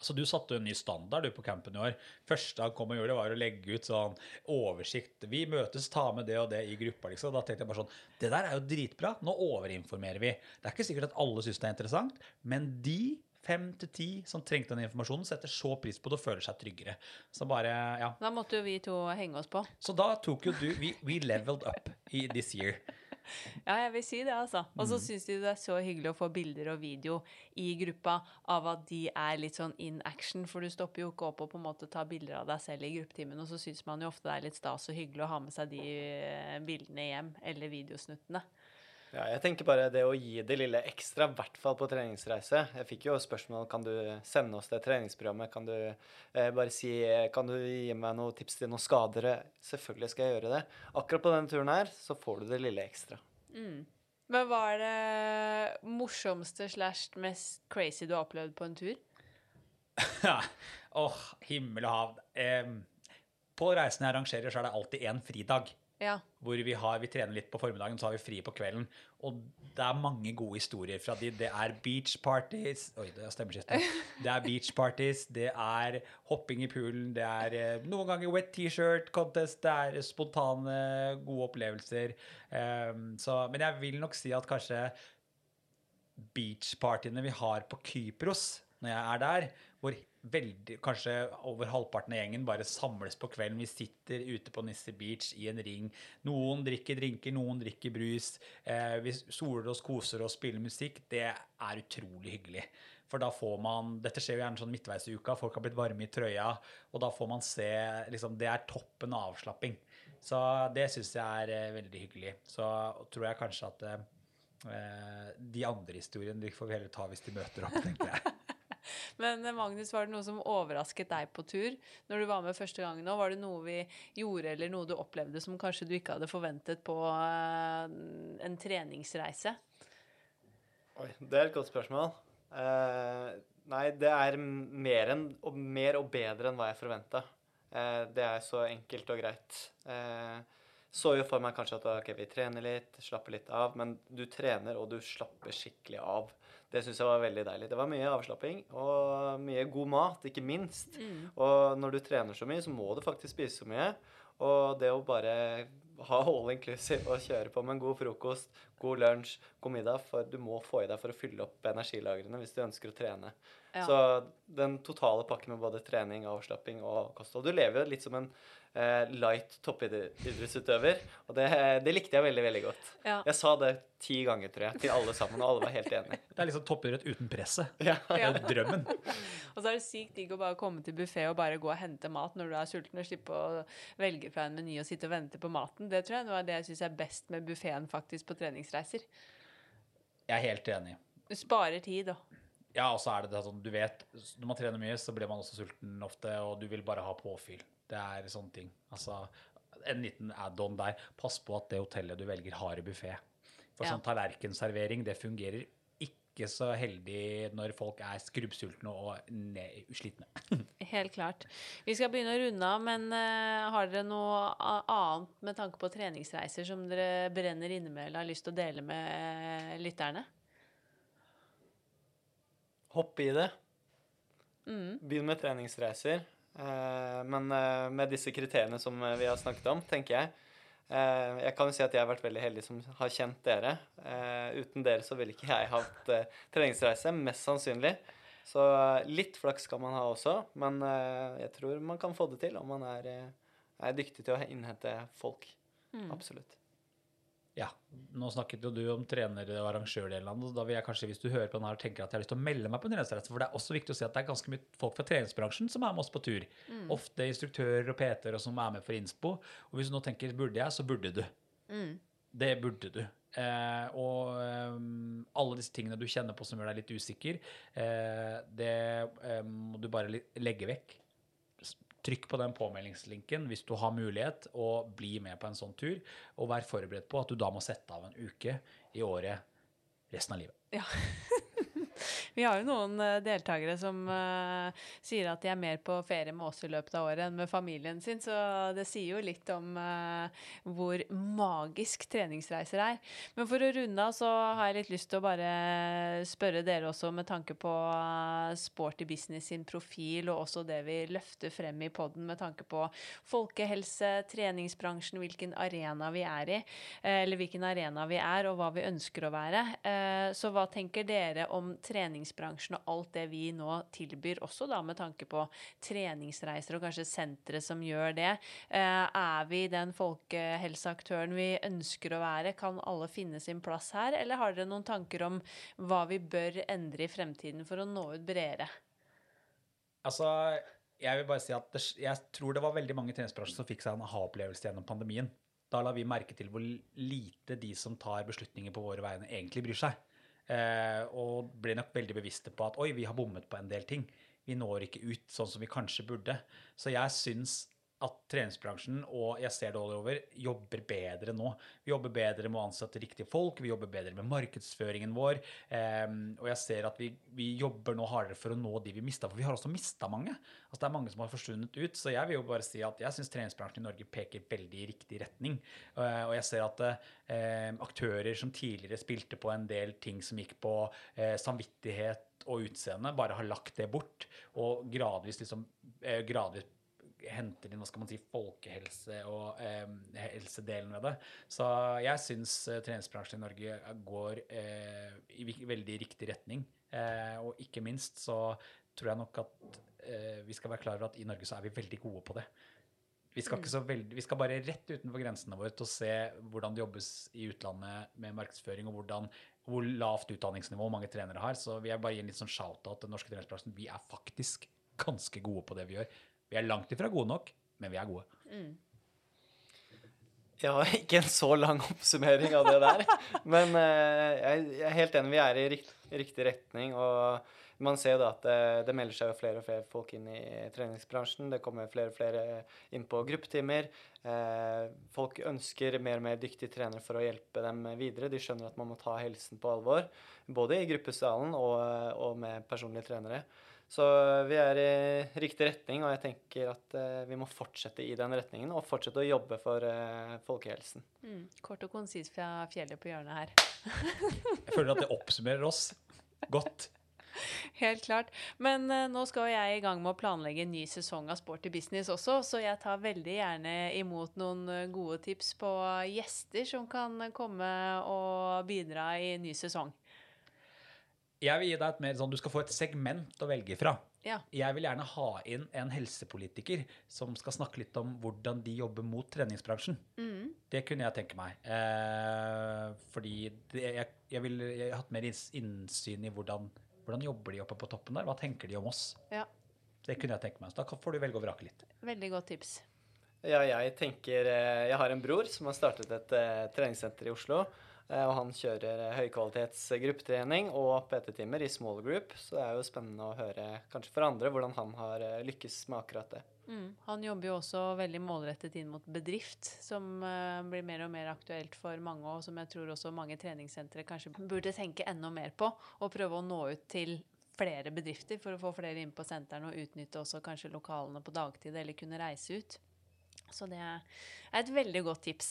Så du satte jo en ny standard du på campen i år. Første han kom og gjorde, var å legge ut sånn oversikt. Vi møtes, ta med det og det i gruppa, liksom. Da tenkte jeg bare sånn Det der er jo dritbra. Nå overinformerer vi. Det er ikke sikkert at alle syns det er interessant, men de fem til ti som trengte den informasjonen, setter så pris på det og føler seg tryggere. Så bare, ja.
Da måtte jo vi to henge oss på.
Så da tok jo du We, we leveled up i this year.
Ja, jeg vil si det, altså. Og
Mm.
så syns de det er så hyggelig å få bilder og video i gruppa av at de er litt sånn in action, for du stopper jo ikke opp og på en måte tar bilder av deg selv i gruppetimen, og så syns man jo ofte det er litt stas og hyggelig å ha med seg de eh, bildene hjem, eller videosnuttene.
Ja, jeg tenker bare det å gi det lille ekstra, i hvert fall på treningsreise. Jeg fikk jo spørsmål kan du sende oss det treningsprogrammet. Kan du eh, bare si Kan du gi meg noen tips til noen skader? Selvfølgelig skal jeg gjøre det. Akkurat på denne turen her så får du det lille ekstra.
Men hva er det morsomste slash mest crazy du har opplevd på en tur?
Ja. Åh, himmel og hav. Eh, på reisene jeg arrangerer, så er det alltid én fridag.
Ja.
hvor vi, har, vi trener litt på formiddagen, så har vi fri på kvelden. Og det er mange gode historier fra de. Det er beach parties Oi, det er stemmeskifte. Det er beach parties, det er hopping i poolen, det er eh, noen ganger wet T-shirt contest, det er spontane, gode opplevelser. Um, så, men jeg vil nok si at kanskje beach partyene vi har på Kypros når jeg er der, hvor veldig, kanskje over halvparten av gjengen bare samles på kvelden. Vi sitter ute på Nisse Beach i en ring. Noen drikker drinker, noen drikker brus. Eh, vi soler oss, koser oss, spiller musikk. Det er utrolig hyggelig. For da får man Dette skjer jo gjerne sånn midtveis i uka. Folk har blitt varme i trøya, og da får man se liksom, Det er toppen av avslapping. Så det syns jeg er eh, veldig hyggelig. Så tror jeg kanskje at eh, Eh, de andre historiene de får vi heller ta hvis de møter opp, tenker jeg.
Men eh, Magnus, var det noe som overrasket deg på tur når du var med første gang nå? Var det noe vi gjorde eller noe du opplevde som kanskje du ikke hadde forventet på eh, en treningsreise?
Oi, det er et godt spørsmål. Eh, nei, det er mer, enn, og, mer og bedre enn hva jeg forventa. Eh, det er så enkelt og greit. Eh, så jo for meg kanskje at ok, vi trener litt, slapper litt av, men du trener og du slapper skikkelig av. Det syns jeg var veldig deilig. Det var mye avslapping og mye god mat, ikke minst. Og når du trener så mye, så må du faktisk spise så mye. Og det å bare ha all inclusive og kjøre på med en god frokost, god lunsj, god middag, for du må få i deg for å fylle opp energilagrene hvis du ønsker å trene.
Ja.
Så den totale pakken med både trening, avslapping og kosthold Du lever jo litt som en eh, light toppidrettsutøver, og det, det likte jeg veldig, veldig godt.
Ja.
Jeg sa det ti ganger, tror jeg, til alle sammen, og alle var helt enige.
Det er liksom toppidrett uten presset.
Ja.
Det er drømmen.
Og så er det sykt digg å bare komme til buffé og bare gå og hente mat når du er sulten, og slippe å velge fra en meny og sitte og vente på maten. Det tror jeg er det jeg syns er best med buffeen faktisk på treningsreiser.
Jeg er helt enig.
Du sparer tid og
Ja, og så er det det sånn, du vet, når man trener mye, så blir man også sulten ofte, og du vil bare ha påfyll. Det er sånne ting. Altså, en liten add-on der. Pass på at det hotellet du velger, har buffé. For
Ja.
sånn tallerkenservering, det fungerer ikke så heldig når folk er skrubbsultne og slitne.
Helt klart. Vi skal begynne å runde av, men eh, har dere noe annet med tanke på treningsreiser som dere brenner inne med eller har lyst til å dele med eh, lytterne?
Hopp i det. Begynn med treningsreiser. Eh, men eh, med disse kriteriene som eh, vi har snakket om, tenker jeg, Eh, jeg kan jo si at jeg har vært veldig heldig som har kjent dere. Eh, uten dere så ville ikke jeg hatt treningsreise, mest sannsynlig. Så litt flaks skal man ha også, men eh, jeg tror man kan få det til om man er, er dyktig til å innhente folk.
Mm.
Absolutt.
Ja, Nå snakket jo du om trener- og arrangørdelen. Da vil jeg kanskje, hvis du hører på den her, tenker at jeg har lyst til å melde meg på en treningsreise. For det er også viktig å si at det er ganske mye folk fra treningsbransjen som er med oss på tur. Ofte instruktører og PT-er som er med for innspo. Og hvis du nå tenker 'burde jeg', så burde du.
Mm.
Det burde du. Eh, og eh, alle disse tingene du kjenner på som gjør deg litt usikker, eh, det eh, må du bare legge vekk. Trykk på den påmeldingslinken hvis du har mulighet, og bli med på en sånn tur. Og vær forberedt på at du da må sette av en uke i året resten av livet.
Ja. Vi har jo noen eh, deltakere som uh, sier at de er mer på ferie med oss i løpet av året enn med familien sin, så det sier jo litt om uh, hvor magisk treningsreiser er. Men for å runde av så har jeg litt lyst til å bare spørre dere også med tanke på Sporty Business sin profil, og også det vi løfter frem i podden med tanke på folkehelse, treningsbransjen, hvilken arena vi er i, eller hvilken arena vi er, og hva vi ønsker å være. Så hva tenker dere om treningsbransjen og alt det vi nå tilbyr, også da med tanke på treningsreiser og kanskje sentre som gjør det? Eh, Er vi den folkehelseaktøren vi ønsker å være? Kan alle finne sin plass her, eller har dere noen tanker om hva vi bør endre i fremtiden for å nå ut bredere?
Altså, jeg vil bare si at det, jeg tror det var veldig mange i treningsbransjen som fikk seg en aha-opplevelse gjennom pandemien. Da la vi merke til hvor lite de som tar beslutninger på våre vegne, egentlig bryr seg. Eh, og ble nok veldig bevisste på at oi, vi har bommet på en del ting. Vi når ikke ut sånn som vi kanskje burde. Så jeg syns at treningsbransjen, og jeg ser det all over, jobber bedre nå. Vi jobber bedre med å ansette riktige folk, vi jobber bedre med markedsføringen vår. ehm, og jeg ser at vi, vi jobber nå hardere for å nå de vi mista, for vi har også mista mange. Altså Det er mange som har forsvunnet ut. Så jeg vil jo bare si at jeg syns treningsbransjen i Norge peker veldig i riktig retning. Eh, og jeg ser at eh, aktører som tidligere spilte på en del ting som gikk på eh, samvittighet og utseende, bare har lagt det bort, og gradvis liksom gradvis henter inn hva skal man si, folkehelse og eh, helsedelen ved det. Så jeg syns eh, treningsbransjen i Norge går eh, i veldig riktig retning. Eh, og ikke minst så tror jeg nok at eh, vi skal være klar over at i Norge så er vi veldig gode på det. Vi skal, så veldig, vi skal bare rett utenfor grensene våre til å se hvordan det jobbes i utlandet med markedsføring, og hvordan, hvor lavt utdanningsnivå mange trenere har. Så vil jeg bare gi en litt sånn shout-out til den norske treningsbransjen. Vi er faktisk ganske gode på det vi gjør. Vi er langt ifra gode nok, men vi er gode.
Jeg har ikke en så lang oppsummering av det der. Men eh, jeg, er helt enig. Vi er i rikt, riktig retning. Og man ser jo da at det, det melder seg jo flere og flere folk inn i treningsbransjen. Det kommer flere og flere inn på gruppetimer. Eh, folk ønsker mer og mer dyktige trenere for å hjelpe dem videre. De skjønner at man må ta helsen på alvor, både i gruppesalen og, og med personlige trenere. Så vi er i riktig retning, og jeg tenker at eh, vi må fortsette i den retningen og fortsette å jobbe for eh, folkehelsen.
Mm. Kort og konsist fra fjellet på hjørnet her.
Jeg føler at det oppsummerer oss godt.
Helt klart. Men uh, nå skal jeg i gang med å planlegge en ny sesong av Sporty business også, så jeg tar veldig gjerne imot noen gode tips på gjester som kan komme og bidra i ny sesong.
Jeg vil gi deg et mer sånn, Du skal få et segment å velge fra.
Ja.
Jeg vil gjerne ha inn en helsepolitiker som skal snakke litt om hvordan de jobber mot treningsbransjen.
Mm.
Det kunne jeg tenke meg. Eh, fordi det, jeg, jeg ville jeg har hatt mer innsyn i hvordan, hvordan jobber de oppe på toppen der. Hva tenker de om oss?
Ja.
Det kunne jeg tenke meg. Så da får du velge og vrake litt.
Veldig godt tips.
Ja, jeg tenker eh, Jeg har en bror som har startet et uh, treningssenter i Oslo. Eh, Og han kjører eh, høykvalitets gruppetrening og PT-timer i small group. Så det er jo spennende å høre kanskje for andre hvordan han har eh, lykkes med akkurat det.
Mm. Han jobber jo også veldig målrettet inn mot bedrift, som blir mer og mer aktuelt for mange, og som jeg tror også mange treningssentre kanskje burde tenke enda mer på, og prøve å nå ut til flere bedrifter for å få flere inn på sentrene og utnytte også kanskje lokalene på dagtid eller kunne reise ut. Så det er et veldig godt tips.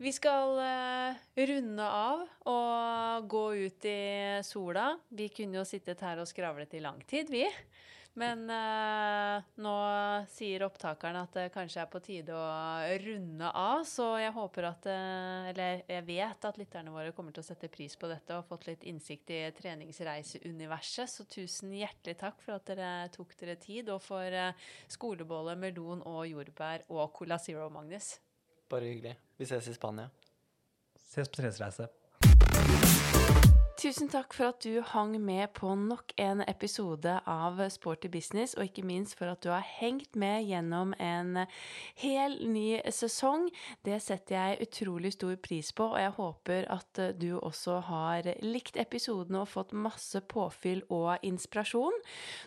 Vi skal eh, runde av og gå ut i sola. Vi kunne jo sittet her og skravlet i lang tid, vi. Men eh, nå sier opptakeren at det kanskje er på tide å runde av, så jeg håper at eh, Eller jeg vet at lytterne våre kommer til å sette pris på dette og fått litt innsikt i treningsreiseuniverset. Så tusen hjertelig takk for at dere tok dere tid, og for eh, skolebolle, melon og jordbær og Cola Zero, Magnus.
Bare hyggelig. Vi ses i Spania.
Ses på treningsreise.
Tusen takk for at du hang med på nok en episode av Sporty business, og ikke minst for at du har hengt med gjennom en hel ny sesong. Det setter jeg utrolig stor pris på, og jeg håper at du også har likt episodene og fått masse påfyll og inspirasjon.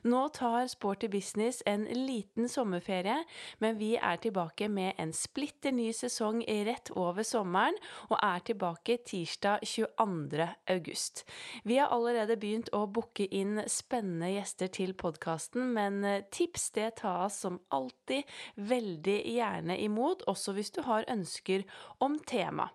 Nå tar Sporty business en liten sommerferie, men vi er tilbake med en splitter ny sesong rett over sommeren, og er tilbake tirsdag 22. august. Vi har allerede begynt å booke inn spennende gjester til podkasten, men eh, tips det tas som alltid veldig gjerne imot, også hvis du har ønsker om tema.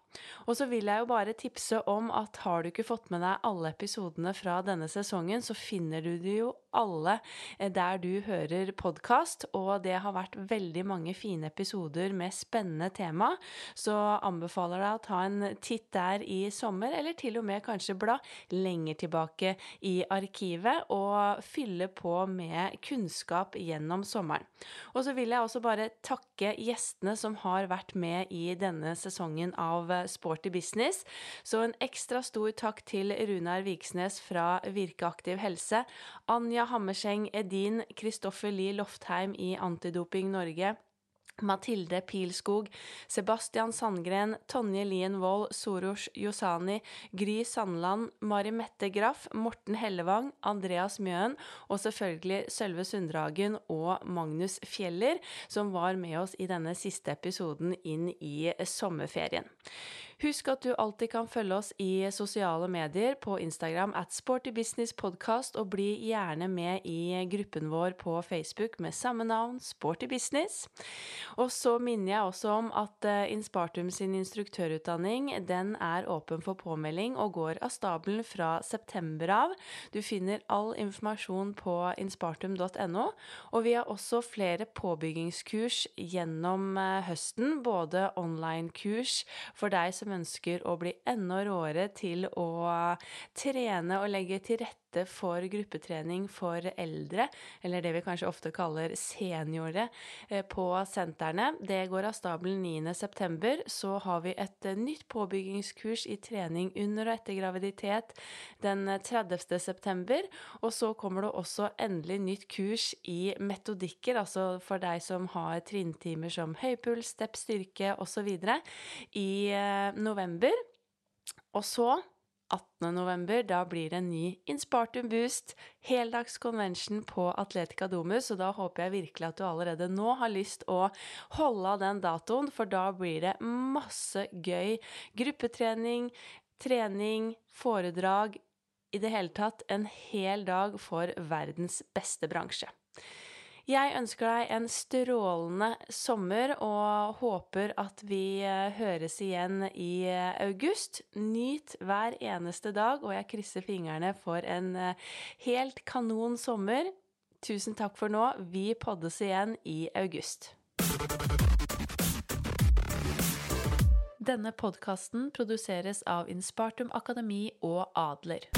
Og så vil jeg jo bare tipse om at har du ikke fått med deg alle episodene fra denne sesongen, så finner du det jo alle eh, der du hører podkast, og det har vært veldig mange fine episoder med spennende tema, så anbefaler deg å ta en titt der i sommer, eller til og med kanskje bla lenger tilbake i arkivet og fylle på med kunnskap gjennom sommeren. Og så vil jeg også bare takke gjestene som har vært med i denne sesongen av Sporty business. Så en ekstra stor takk til Runar Viksnes fra Virkeaktiv helse, Anja Hammerseng Edin, Kristoffer Lie Loftheim i Antidoping Norge. Mathilde Pilskog, Sebastian Sandgren, Tonje Lien Wold, Soros Josani, Gry Sandland, Mari Mette Graff, Morten Hellevang, Andreas Mjøen og selvfølgelig Sølve Sunddragen og Magnus Fjeller, som var med oss i denne siste episoden inn i sommerferien. Husk at du alltid kan følge oss i sosiale medier på Instagram at sportybusinesspodkast, og bli gjerne med i gruppen vår på Facebook med samme navn, Sporty Business. Og så minner jeg også om at eh, Inspartum sin instruktørutdanning den er åpen for påmelding og går av stabelen fra september av. Du finner all informasjon på inspartum.no, og vi har også flere påbyggingskurs gjennom eh, høsten, både online-kurs for deg som ønsker å bli enda råere til å trene og legge til rette for gruppetrening for eldre, eller det vi kanskje ofte kaller seniorer, eh, på sentrene. Det går av stabelen 9.9. Så har vi et eh, nytt påbyggingskurs i trening under og etter graviditet den 30.9. Og så kommer det også endelig nytt kurs i metodikker, altså for deg som har trinntimer som høypuls, stepp, styrke osv. i eh, november. Og så 18. november, da blir det en ny Inspartum Boost, heldags convention på Atletica Domus, og da håper jeg virkelig at du allerede nå har lyst å holde av den datoen, for da blir det masse gøy gruppetrening, trening, foredrag, i det hele tatt en hel dag for verdens beste bransje. Jeg ønsker deg en strålende sommer og håper at vi eh, høres igjen i eh, august. Nyt hver eneste dag, og jeg krysser fingrene for en eh, helt kanon sommer. Tusen takk for nå. Vi poddes igjen i august. Denne podkasten produseres av Inspartum Akademi og Adler.